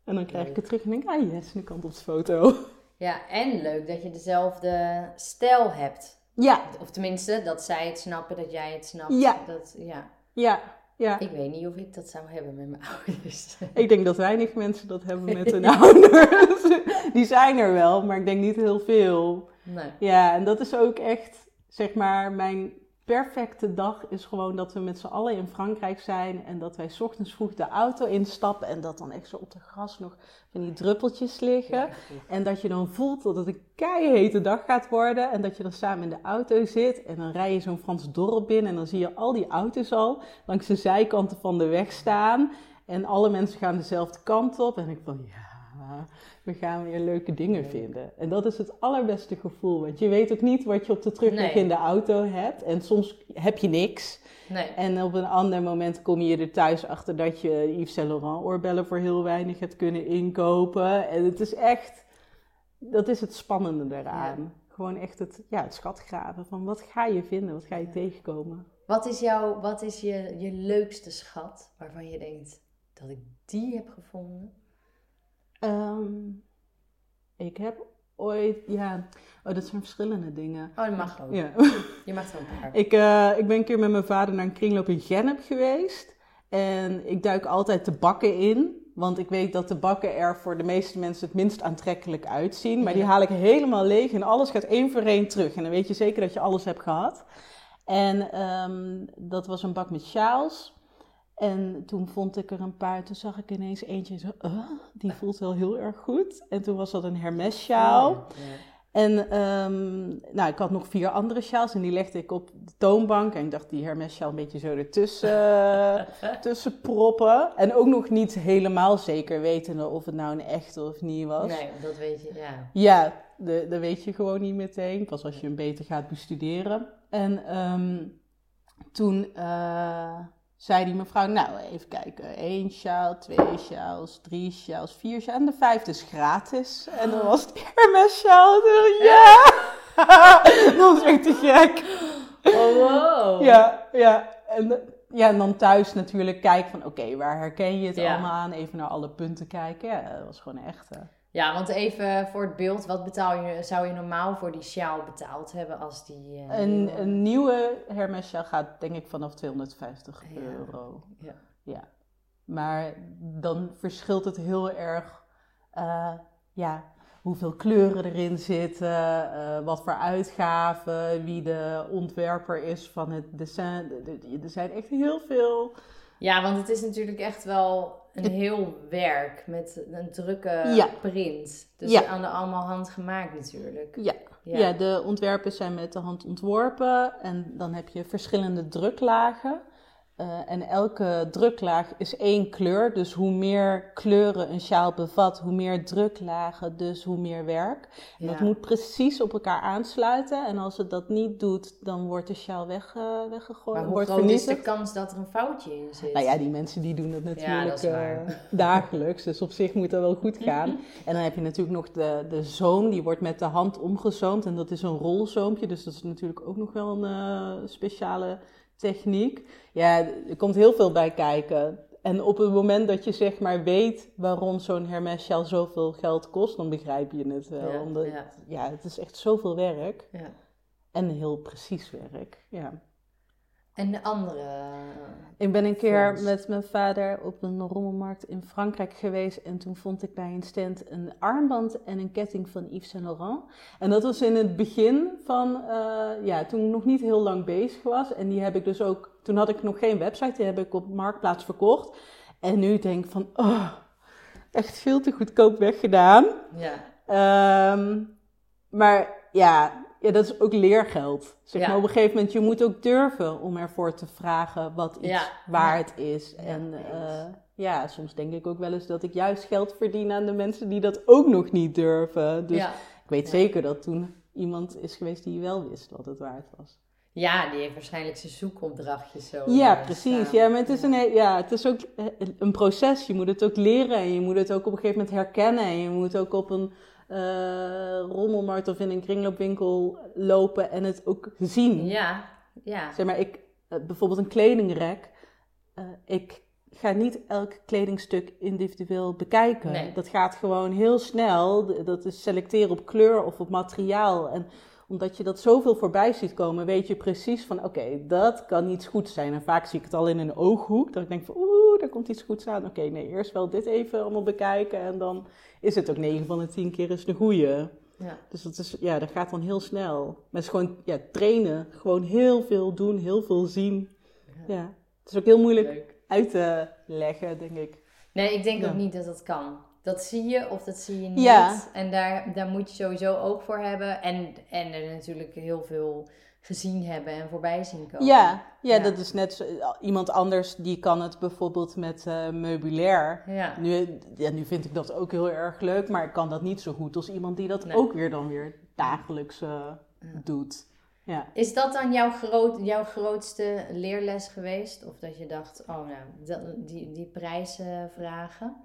En dan krijg ik het terug en denk ik, ah yes, nu kan het op de foto. Ja, en leuk dat je dezelfde stijl hebt. Ja, Of tenminste, dat zij het snappen, dat jij het snapt. Ja. Dat, ja. ja, ja. Ik weet niet of ik dat zou hebben met mijn ouders. Ik denk dat weinig mensen dat hebben met hun ouders. Die zijn er wel, maar ik denk niet heel veel. Nee. Ja, en dat is ook echt, zeg maar, mijn perfecte dag is gewoon dat we met z'n allen in Frankrijk zijn en dat wij 's ochtends vroeg de auto instappen en dat dan echt zo op de gras nog van die druppeltjes liggen. Ja. En dat je dan voelt dat het een keihete dag gaat worden. En dat je dan samen in de auto zit. En dan rij je zo'n Frans dorp binnen. En dan zie je al die auto's al langs de zijkanten van de weg staan. En alle mensen gaan dezelfde kant op. En ik van ja, we gaan weer leuke dingen vinden. En dat is het allerbeste gevoel. Want je weet ook niet wat je op de terugweg Nee. in de auto hebt. En soms heb je niks. Nee. En op een ander moment kom je er thuis achter dat je Yves Saint Laurent oorbellen voor heel weinig hebt kunnen inkopen. En het is echt, dat is het spannende eraan. Gewoon echt het, ja, het schatgraven van wat ga je vinden, wat ga je Ja. tegenkomen. Wat is, jouw, wat is je, je leukste schat waarvan je denkt dat ik die heb gevonden? Ehm, ik heb ooit, ja, oh, dat zijn verschillende dingen. Oh, dat mag ook. Ja. Je mag een paar. Ik, eh, ik ben een keer met mijn vader naar een kringloop in Gennep geweest. En ik duik altijd de bakken in. Want ik weet dat de bakken er voor de meeste mensen het minst aantrekkelijk uitzien. Maar die haal ik helemaal leeg en alles gaat één voor één terug. En dan weet je zeker dat je alles hebt gehad. En ehm, dat was een bak met sjaals. En toen vond ik er een paar. Toen zag ik ineens eentje zo. "Uh, die voelt wel heel erg goed. En toen was dat een Hermes sjaal. Ja. En ehm, nou, ik had nog vier andere sjaals en die legde ik op de toonbank. En ik dacht, die Hermes sjaal een beetje zo ertussen tussen proppen. En ook nog niet helemaal zeker wetende of het nou een echte of niet was. Nee, dat weet je, ja. Ja, dat weet je gewoon niet meteen. Pas als je hem beter gaat bestuderen. En ehm, toen eh, zei die mevrouw, nou even kijken. één sjaal, twee sjaals, drie sjaals, vier sjaals. En de vijfde is gratis. En dan was het Hermes sjaal. Ja! dat was echt te gek. Oh, wow. Ja, ja. En, ja, en dan thuis natuurlijk kijken van, oké, waar herken je het Ja. allemaal aan? Even naar alle punten kijken. Ja, dat was gewoon echt... Ja, want even voor het beeld, wat betaal je, zou je normaal voor die sjaal betaald hebben als die... eh, Een, nieuwe- een nieuwe Hermes sjaal gaat denk ik vanaf 250 Ja. euro. Ja. Ja. Maar dan verschilt het heel erg, eh, ja, hoeveel kleuren erin zitten, eh, wat voor uitgaven, wie de ontwerper is van het dessin. De- de- Er zijn echt heel veel. Ja, want het is natuurlijk echt wel een heel werk met een drukke Ja. print. Dus Ja. aan de allemaal handgemaakt natuurlijk. Ja. Ja. de ontwerpen zijn met de hand ontworpen en dan heb je verschillende druklagen. Eh, en elke druklaag is één kleur. Dus hoe meer kleuren een sjaal bevat, hoe meer druklagen, dus hoe meer werk. En dat moet precies op elkaar aansluiten. En als het dat niet doet, dan wordt de sjaal weg, eh, weggegooid. Maar hoe is de kans dat er een foutje in zit? Nou ja, die mensen die doen dat Ja, natuurlijk dat eh, dagelijks. Dus op zich moet dat wel goed gaan. En dan heb je natuurlijk nog de, de zoom. Die wordt met de hand omgezoomd. En dat is een rolzoompje. Dus dat is natuurlijk ook nog wel een speciale techniek. Ja, er komt heel veel bij kijken. En op het moment dat je zeg maar weet waarom zo'n Hermes sjaal zoveel geld kost, dan begrijp je het wel. Ja, Omdat, ja. ja, het is echt zoveel werk. Ja. En heel precies werk. Ja. En de andere... Ik ben een keer met mijn vader op een rommelmarkt in Frankrijk geweest. En toen vond ik bij een stand een armband en een ketting van Yves Saint Laurent. En dat was in het begin van, eh, ja, toen ik nog niet heel lang bezig was. En die heb ik dus ook, toen had ik nog geen website, die heb ik op Marktplaats verkocht. En nu denk ik van, oh, echt veel te goedkoop weggedaan. Ja. Ehm, maar ja, ja, dat is ook leergeld. Zeg Ja. maar, op een gegeven moment, je moet ook durven om ervoor te vragen wat iets Ja. waard is. Ja, En eh, ja, soms denk ik ook wel eens dat ik juist geld verdien aan de mensen die dat ook nog niet durven. Dus ja. ik weet Ja. zeker dat toen iemand is geweest die wel wist wat het waard was. ja, die heeft waarschijnlijk zijn zoekopdrachtjes zo. Ja, eh, precies. staan. Ja, maar het is, een, ja, het is ook eh, een proces. Je moet het ook leren en je moet het ook op een gegeven moment herkennen. En je moet ook op een rommelmarkt of in een kringloopwinkel lopen en het ook zien. Ja, ja. Zeg maar, ik, eh, bijvoorbeeld een kledingrek. eh, ik ga niet elk kledingstuk individueel bekijken. Nee. Dat gaat gewoon heel snel. Dat is selecteren op kleur of op materiaal. En omdat je dat zoveel voorbij ziet komen, weet je precies van oké, dat kan iets goeds zijn. En vaak zie ik het al in een ooghoek. Dat ik denk van oeh, daar komt iets goeds aan. Oké, nee, eerst wel dit even allemaal bekijken. En dan is het ook 9 van de 10 keer is de goeie. ja. Dus dat, is, ja, dat gaat dan heel snel. Maar het is gewoon ja, trainen. Gewoon heel veel doen, heel veel zien. Ja. Het is ook heel moeilijk Leuk. uit te leggen, denk ik. Nee, ik denk Ja. ook niet dat dat kan. Dat zie je of dat zie je niet. Ja. En daar, daar moet je sowieso oog voor hebben. En, en er natuurlijk heel veel gezien hebben en voorbij zien komen. Ja, ja, Ja. dat is net zo, iemand anders die kan het bijvoorbeeld met eh, meubilair. Ja. Nu, ja, nu vind ik dat ook heel erg leuk, maar ik kan dat niet zo goed als iemand die dat Nee. ook weer dan weer dagelijks eh, doet. Ja. Is dat dan jouw, groot, jouw grootste leerles geweest? Of dat je dacht, oh nou, die, die prijzen vragen?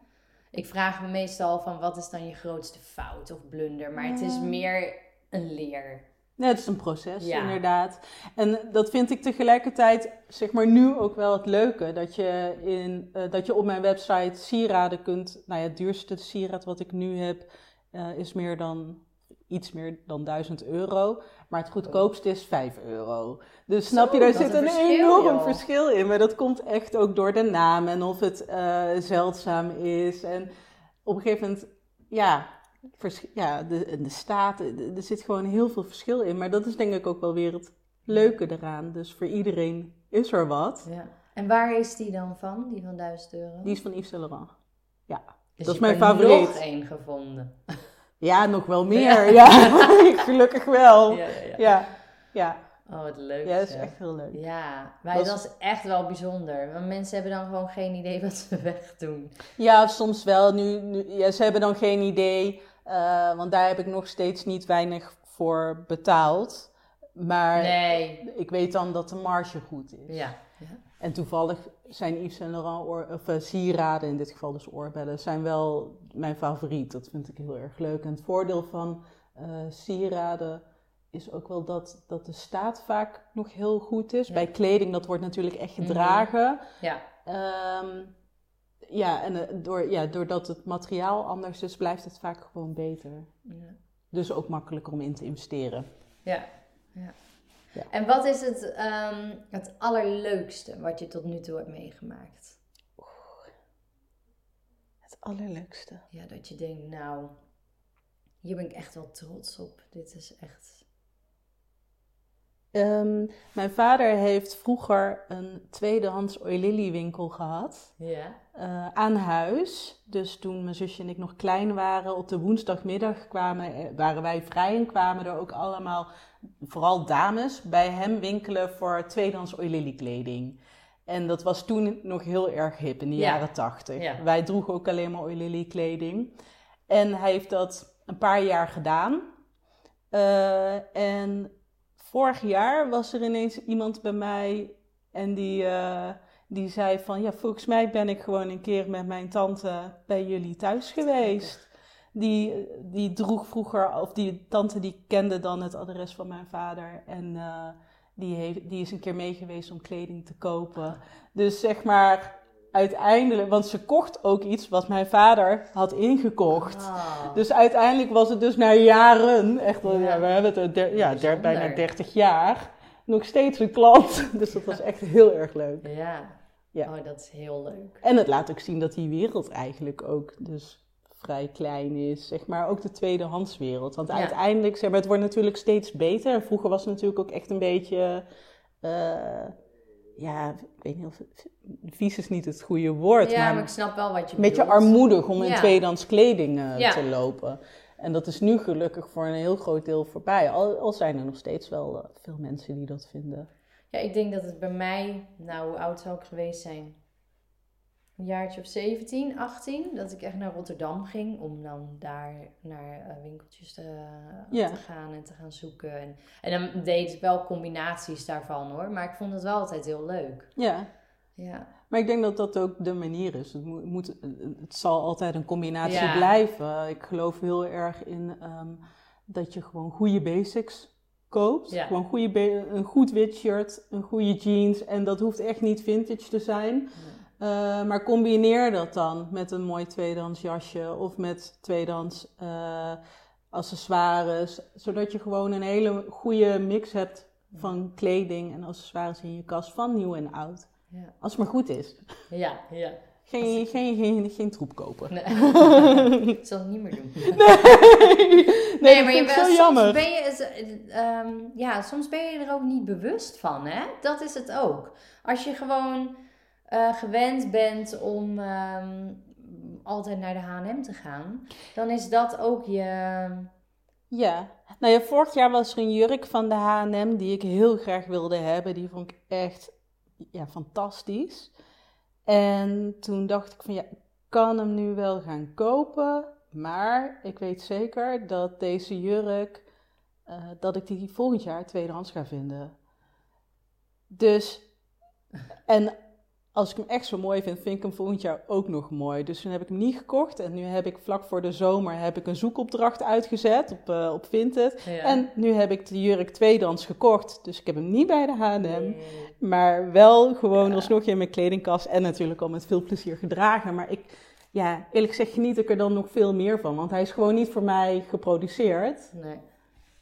Ik vraag me meestal van, wat is dan je grootste fout of blunder? Maar het is meer een leer. Nee, het is een proces, Ja. inderdaad. En dat vind ik tegelijkertijd, zeg maar, nu ook wel het leuke. Dat je, in, eh, dat je op mijn website sieraden kunt... Nou ja, het duurste sieraad wat ik nu heb, eh, is meer dan... Iets meer dan 1000 euro. Maar het goedkoopste is 5 euro. Dus snap je, daar zit een verschil, enorm joh. verschil in. Maar dat komt echt ook door de naam en of het eh, zeldzaam is. En op een gegeven moment, ja, ja, de, de staat, er zit gewoon heel veel verschil in. Maar dat is denk ik ook wel weer het leuke eraan. Dus voor iedereen is er wat. Ja. En waar is die dan van, die van 1000 euro? Die is van Yves Saint Laurent. Ja. Dus dat is mijn hebt er favoriet. nog één gevonden. Ja, nog wel meer. Ja, gelukkig wel. Ja, ja. Oh, wat leuk. ja dat is echt heel leuk. Ja, maar Dat is echt wel bijzonder. Want mensen hebben dan gewoon geen idee wat ze wegdoen. Ja, soms wel. Nu, nu, ja, ze hebben dan geen idee, eh, want daar heb ik nog steeds niet weinig voor betaald. Maar Nee. ik weet dan dat de marge goed is. Ja. ja. En toevallig zijn Yves Saint Laurent oor, of, eh, sieraden, in dit geval dus oorbellen, zijn wel mijn favoriet. Dat vind ik heel erg leuk. En het voordeel van eh, sieraden is ook wel dat, dat de staat vaak nog heel goed is. Ja. Bij kleding, dat wordt natuurlijk echt Mhm. gedragen. Ja. Ehm, ja, en eh, door, ja, doordat het materiaal anders is, blijft het vaak gewoon beter. ja. Dus ook makkelijker om in te investeren. Ja. ja. Ja. En wat is het, ehm, het allerleukste wat je tot nu toe hebt meegemaakt? Het allerleukste. Ja, dat je denkt, nou, hier ben ik echt wel trots op. Dit is echt... Ehm, mijn vader heeft vroeger een tweedehands oilily winkel gehad. Ja. eh, aan huis. Dus toen mijn zusje en ik nog klein waren, op de woensdagmiddag kwamen, waren wij vrij en kwamen er ook allemaal, vooral dames, bij hem winkelen voor tweedehands oilily kleding. En dat was toen nog heel erg hip in de Ja. jaren tachtig. Ja. Wij droegen ook alleen maar oilily kleding. En hij heeft dat een paar jaar gedaan. Eh, en vorig jaar was er ineens iemand bij mij en die, eh, die zei van... Ja, volgens mij ben ik gewoon een keer met mijn tante bij jullie thuis geweest. Die, die droeg vroeger, of die tante die kende dan het adres van mijn vader. En eh, die, heeft, die is een keer mee geweest om kleding te kopen. Dus zeg maar, uiteindelijk... Want ze kocht ook iets wat mijn vader had ingekocht. Ah. Dus uiteindelijk was het dus na jaren, echt Ja. ja, we hebben het der- ja, der- bijna 30 jaar, nog steeds een klant. Dus dat was echt heel erg leuk. Ja. Ja. Oh, dat is heel leuk. En het laat ook zien dat die wereld eigenlijk ook dus vrij klein is. Zeg maar ook de tweedehandswereld. Want Ja. uiteindelijk, zeg maar, het wordt natuurlijk steeds beter. Vroeger was het natuurlijk ook echt een beetje... eh, ja, ik weet niet of... Vies is niet het goede woord, Ja, maar maar ik snap wel wat je een beetje armoedig om in Ja. tweedehands kleding eh, Ja. te lopen. En dat is nu gelukkig voor een heel groot deel voorbij. Al, al zijn er nog steeds wel eh, veel mensen die dat vinden. Ja, ik denk dat het bij mij, nou, hoe oud zou ik geweest zijn? Een jaartje of 17, 18, dat ik echt naar Rotterdam ging om dan daar naar uh, winkeltjes te, Ja. te gaan en te gaan zoeken. En, en dan deed ik wel combinaties daarvan hoor, maar ik vond het wel altijd heel leuk. Ja, Ja, maar ik denk dat dat ook de manier is. Het, moet, het zal altijd een combinatie Ja. blijven. Ik geloof heel erg in ehm, dat je gewoon goede basics koopt. Ja. Gewoon goede een goed wit shirt, een goede jeans. En dat hoeft echt niet vintage te zijn. Eh, maar combineer dat dan met een mooi tweedehands jasje of met tweedehands eh, accessoires. Zodat je gewoon een hele goede mix hebt van kleding en accessoires in je kast van nieuw en oud. ja, Als het maar goed is. ja. ja. Geen, geen, geen, geen troep kopen. Nee. ik zal het niet meer doen. Nee, nee, vind ik wel- zo soms jammer. Ben je, eh, ehm, ja, soms ben je er ook niet bewust van, hè? Dat is het ook. Als je gewoon eh, gewend bent om ehm, altijd naar de H&M te gaan, dan is dat ook je... Ja, nou ja, vorig jaar was er een jurk van de H&M die ik heel graag wilde hebben. Die vond ik echt ja, fantastisch. En toen dacht ik van ja, ik kan hem nu wel gaan kopen. Maar ik weet zeker dat deze jurk, eh, dat ik die volgend jaar tweedehands ga vinden. Dus, en als ik hem echt zo mooi vind, vind ik hem volgend jaar ook nog mooi. Dus toen heb ik hem niet gekocht. En nu heb ik vlak voor de zomer heb ik een zoekopdracht uitgezet op, eh op Vinted. Ja. En nu heb ik de jurk tweedehands gekocht. Dus ik heb hem niet bij de H&M. Nee. Maar wel gewoon Ja. alsnog in mijn kledingkast. En natuurlijk al met veel plezier gedragen. Maar ik, ja, eerlijk gezegd geniet ik er dan nog veel meer van. Want hij is gewoon niet voor mij geproduceerd. Nee.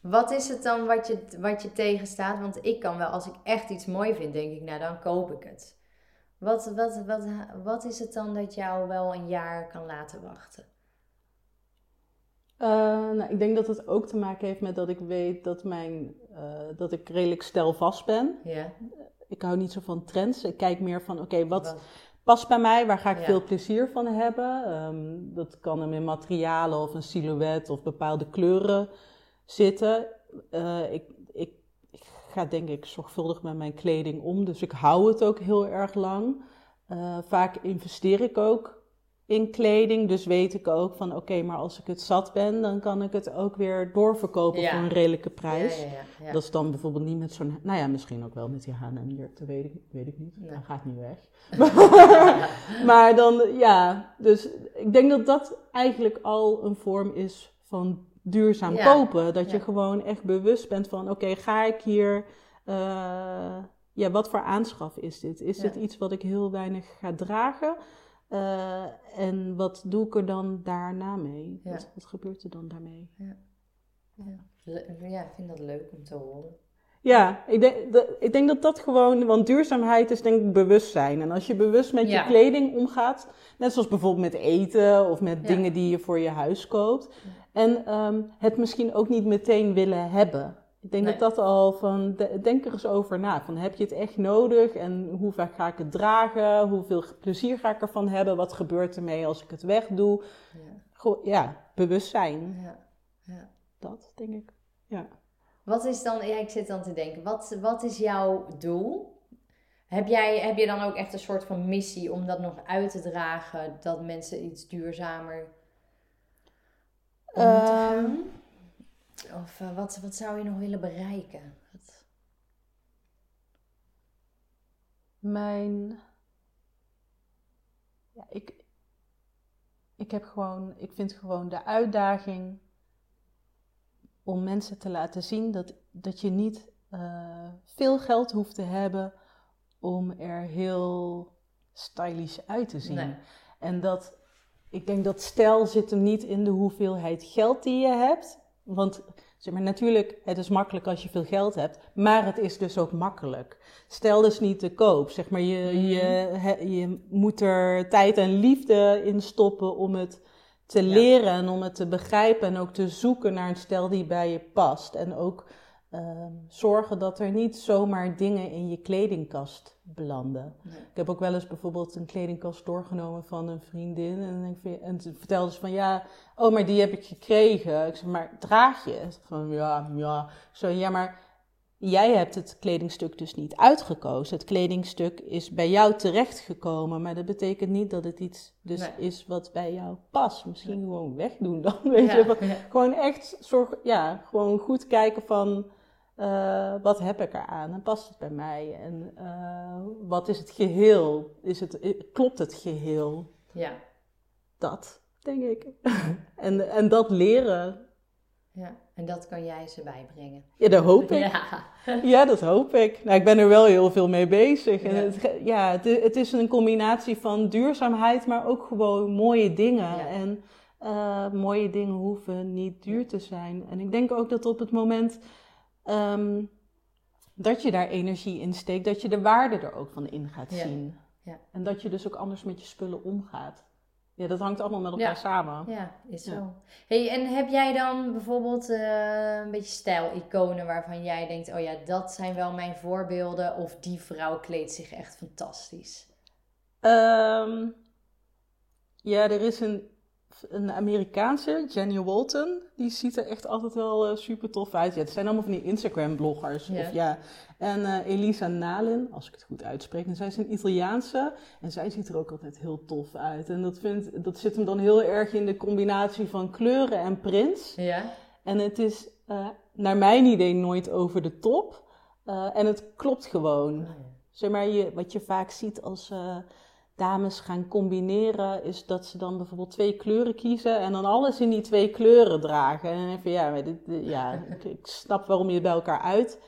Wat is het dan wat je, wat je tegenstaat? Want ik kan wel, als ik echt iets mooi vind, denk ik, nou dan koop ik het. Wat, wat, wat, wat is het dan dat jou wel een jaar kan laten wachten? Eh, nou, ik denk dat het ook te maken heeft met dat ik weet dat, mijn, eh, dat ik redelijk stijlvast ben. Ja. Ik hou niet zo van trends. Ik kijk meer van, oké, wat past bij mij? Waar ga ik Ja. veel plezier van hebben? Ehm, dat kan hem in materialen of een silhouet of bepaalde kleuren zitten. Eh, ik ga denk ik zorgvuldig met mijn kleding om, dus ik hou het ook heel erg lang. Eh, vaak investeer ik ook in kleding, dus weet ik ook van oké, maar als ik het zat ben, dan kan ik het ook weer doorverkopen Ja. voor een redelijke prijs. Ja, ja, ja, ja. Dat is dan bijvoorbeeld niet met zo'n, nou ja, misschien ook wel met die H&M jurk, dat weet ik, weet ik niet. Nee. Dat gaat niet weg. maar dan, ja, dus ik denk dat dat eigenlijk al een vorm is van duurzaam Ja. kopen. Dat je gewoon echt bewust bent van, oké, ga ik hier, eh, ja, wat voor aanschaf is dit? Is dit iets wat ik heel weinig ga dragen? Eh, en wat doe ik er dan daarna mee? Wat, wat gebeurt er dan daarmee? Ja, ik vind dat leuk om te horen. Ja, ik denk, dat, ik denk dat dat gewoon, want duurzaamheid is denk ik bewustzijn. En als je bewust met Ja. je kleding omgaat, net zoals bijvoorbeeld met eten of met Ja. dingen die je voor je huis koopt. En ehm, het misschien ook niet meteen willen hebben. Ik denk Nee. dat dat al van, de- denk er eens over na. Van heb je het echt nodig en hoe vaak ga ik het dragen? Hoeveel plezier ga ik ervan hebben? Wat gebeurt ermee als ik het wegdoe? Ja, ja, bewustzijn. ja, ja. Dat denk ik. Ja. Wat is dan, ja, ik zit dan te denken, wat, wat is jouw doel? Heb, jij, heb je dan ook echt een soort van missie om dat nog uit te dragen, dat mensen iets duurzamer om te Ehm. Of eh, wat, wat zou je nog willen bereiken? Wat- Mijn. Ja, ik. Ik heb gewoon. Ik vind gewoon de uitdaging. Om mensen te laten zien dat, dat je niet eh, veel geld hoeft te hebben. om er heel stylish uit te zien. Nee. En dat. Ik denk dat stijl zit hem niet in de hoeveelheid geld die je hebt. Want zeg maar, natuurlijk, het is makkelijk als je veel geld hebt, maar het is dus ook makkelijk. Stijl is niet te koop. Zeg maar, je, Mhm. je, he- je moet er tijd en liefde in stoppen om het te leren en om het te begrijpen en ook te zoeken naar een stijl die bij je past. En ook, ehm, zorgen dat er niet zomaar dingen in je kledingkast belanden. Nee. Ik heb ook wel eens bijvoorbeeld een kledingkast doorgenomen van een vriendin. En, ik en ze vertelde ze van ja, oh, maar die heb ik gekregen. Ik zeg, maar draag je? Van ja, ja. Zo, ja, maar jij hebt het kledingstuk dus niet uitgekozen. Het kledingstuk is bij jou terechtgekomen. Maar dat betekent niet dat het iets dus Nee. is wat bij jou past. Misschien gewoon wegdoen dan, weet Ja, je. Gewoon echt zorg, ja, gewoon goed kijken van eh, wat heb ik eraan en past het bij mij en eh, wat is het geheel? Is het, eh, klopt het geheel? Ja, Dat, denk ik. en, en dat leren, ja, en dat kan jij ze bijbrengen. ja, dat hoop ik. Ja, Ja, dat hoop ik. Nou, ik ben er wel heel veel mee bezig. En Ja. het, ge- ja, het, i- het is een combinatie van duurzaamheid, maar ook gewoon mooie dingen. Ja. En eh, mooie dingen hoeven niet duur te zijn. En ik denk ook dat op het moment ehm, dat je daar energie in steekt, dat je de waarde er ook van in gaat Ja. zien. Ja. En dat je dus ook anders met je spullen omgaat. Ja, dat hangt allemaal met elkaar Ja. samen. ja is zo. Ja. Hey, en heb jij dan bijvoorbeeld eh, een beetje stijliconen waarvan jij denkt, oh ja, dat zijn wel mijn voorbeelden, of die vrouw kleedt zich echt fantastisch? Ehm, ja, er is een, een Amerikaanse, Jenny Walton. Die ziet er echt altijd wel super tof uit. Ja, het zijn allemaal van die Instagram-bloggers. Ja. Of, ja. En eh, Elisa Nalin, als ik het goed uitspreek. En zij is een Italiaanse. En zij ziet er ook altijd heel tof uit. En dat, vindt, dat zit hem dan heel erg in de combinatie van kleuren en prints. Ja? En het is eh, naar mijn idee nooit over de top. Eh, en het klopt gewoon. Zeg maar, je, wat je vaak ziet als eh, dames gaan combineren, is dat ze dan bijvoorbeeld twee kleuren kiezen en dan alles in die twee kleuren dragen. En dan even, ja, maar dit, dit- ja ik, snap waarom je het bij elkaar uit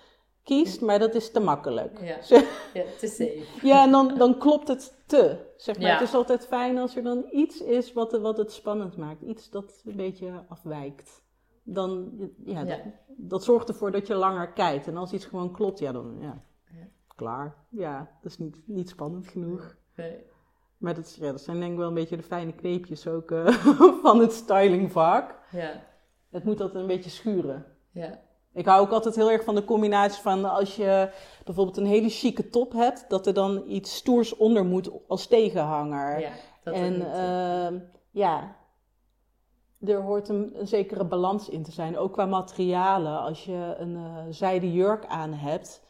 kiest, maar dat is te makkelijk. Ja, te safe. Ja, en dan, dan klopt het te. Zeg maar. Ja. Het is altijd fijn als er dan iets is wat, wat het spannend maakt. Iets dat een beetje afwijkt. Dan, ja, Ja. Dat, dat zorgt ervoor dat je langer kijkt. En als iets gewoon klopt, ja, dan ja, Ja. klaar. Ja, dat is niet, niet spannend genoeg. Nee. Maar dat, ja, dat zijn denk ik wel een beetje de fijne kneepjes ook eh, van het stylingvak. Ja, Het moet altijd een beetje schuren. ja, Ik hou ook altijd heel erg van de combinatie van als je bijvoorbeeld een hele chique top hebt, dat er dan iets stoers onder moet als tegenhanger. ja. Dat en eh, ehm, ja, er hoort een, een zekere balans in te zijn, ook qua materialen. Als je een eh zijden jurk aan hebt,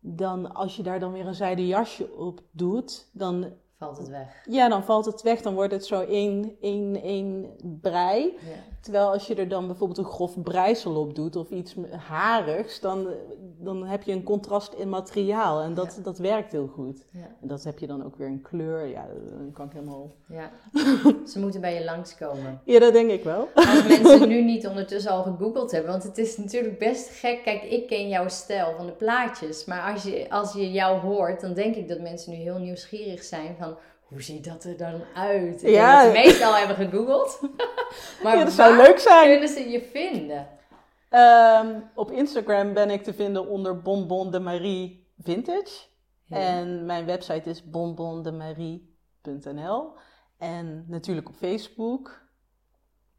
dan als je daar dan weer een zijden jasje op doet, dan, valt het weg. ja, dan valt het weg. Dan wordt het zo één, één, één brei. Ja, Terwijl als je er dan bijvoorbeeld een grof breisel op doet of iets harigs, dan, dan heb je een contrast in materiaal en dat, Ja. dat werkt heel goed. ja, En dat heb je dan ook weer in kleur, ja, dan kan ik helemaal... ja. Ze moeten bij je langskomen. Ja, dat denk ik wel. Als mensen nu niet ondertussen al gegoogeld hebben, want het is natuurlijk best gek. Kijk, ik ken jouw stijl van de plaatjes, maar als je, als je jou hoort, dan denk ik dat mensen nu heel nieuwsgierig zijn van hoe ziet dat er dan uit? Ik Ja. ze meestal hebben gegoogeld. maar Ja, dat zou leuk zijn. kunnen ze je vinden? Ehm, op Instagram ben ik te vinden onder Bonbon de Marie Vintage. Ja. En mijn website is bonbondemarie.nl. En natuurlijk op Facebook.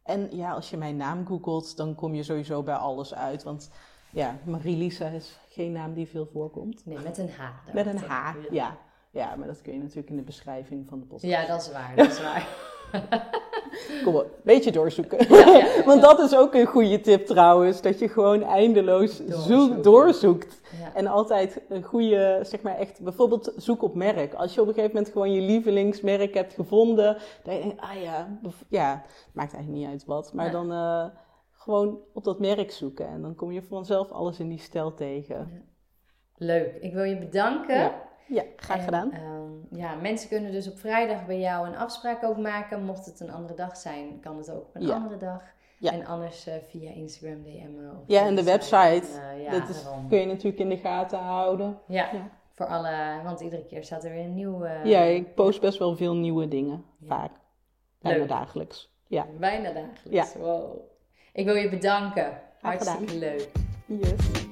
En ja, als je mijn naam googelt, dan kom je sowieso bij alles uit. Want ja, Marie-Lisa is geen naam die veel voorkomt. Nee, met een H. Met een. H, ja. Ja, maar dat kun je natuurlijk in de beschrijving van de podcast. Ja, dat is waar, dat is waar. Kom op, beetje doorzoeken. Ja, ja, ja. Want dat is ook een goede tip trouwens. Dat je gewoon eindeloos Doorzoeken. zoek, doorzoekt. En altijd een goede, zeg maar echt, bijvoorbeeld zoek op merk. Als je op een gegeven moment gewoon je lievelingsmerk hebt gevonden. Dan denk je, ah ja, ja, maakt eigenlijk niet uit wat. Maar dan eh, gewoon op dat merk zoeken. En dan kom je vanzelf alles in die stijl tegen. Leuk, ik wil je bedanken. Ja, graag En, gedaan. ehm, ja, mensen kunnen dus op vrijdag bij jou een afspraak ook maken. Mocht het een andere dag zijn, kan het ook op een Ja. andere dag. Ja. En anders eh, via Instagram DM'en. of Ja, en de site. website. Eh, ja, dat is, kun je natuurlijk in de gaten houden. ja, ja. voor alle, want iedere keer staat er weer een nieuw. eh, ja, ik post best wel veel nieuwe dingen. Vaak. Bijna Leuk. dagelijks. Ja. Bijna dagelijks. Wow. Ik wil je bedanken. Hartstikke leuk. Yes.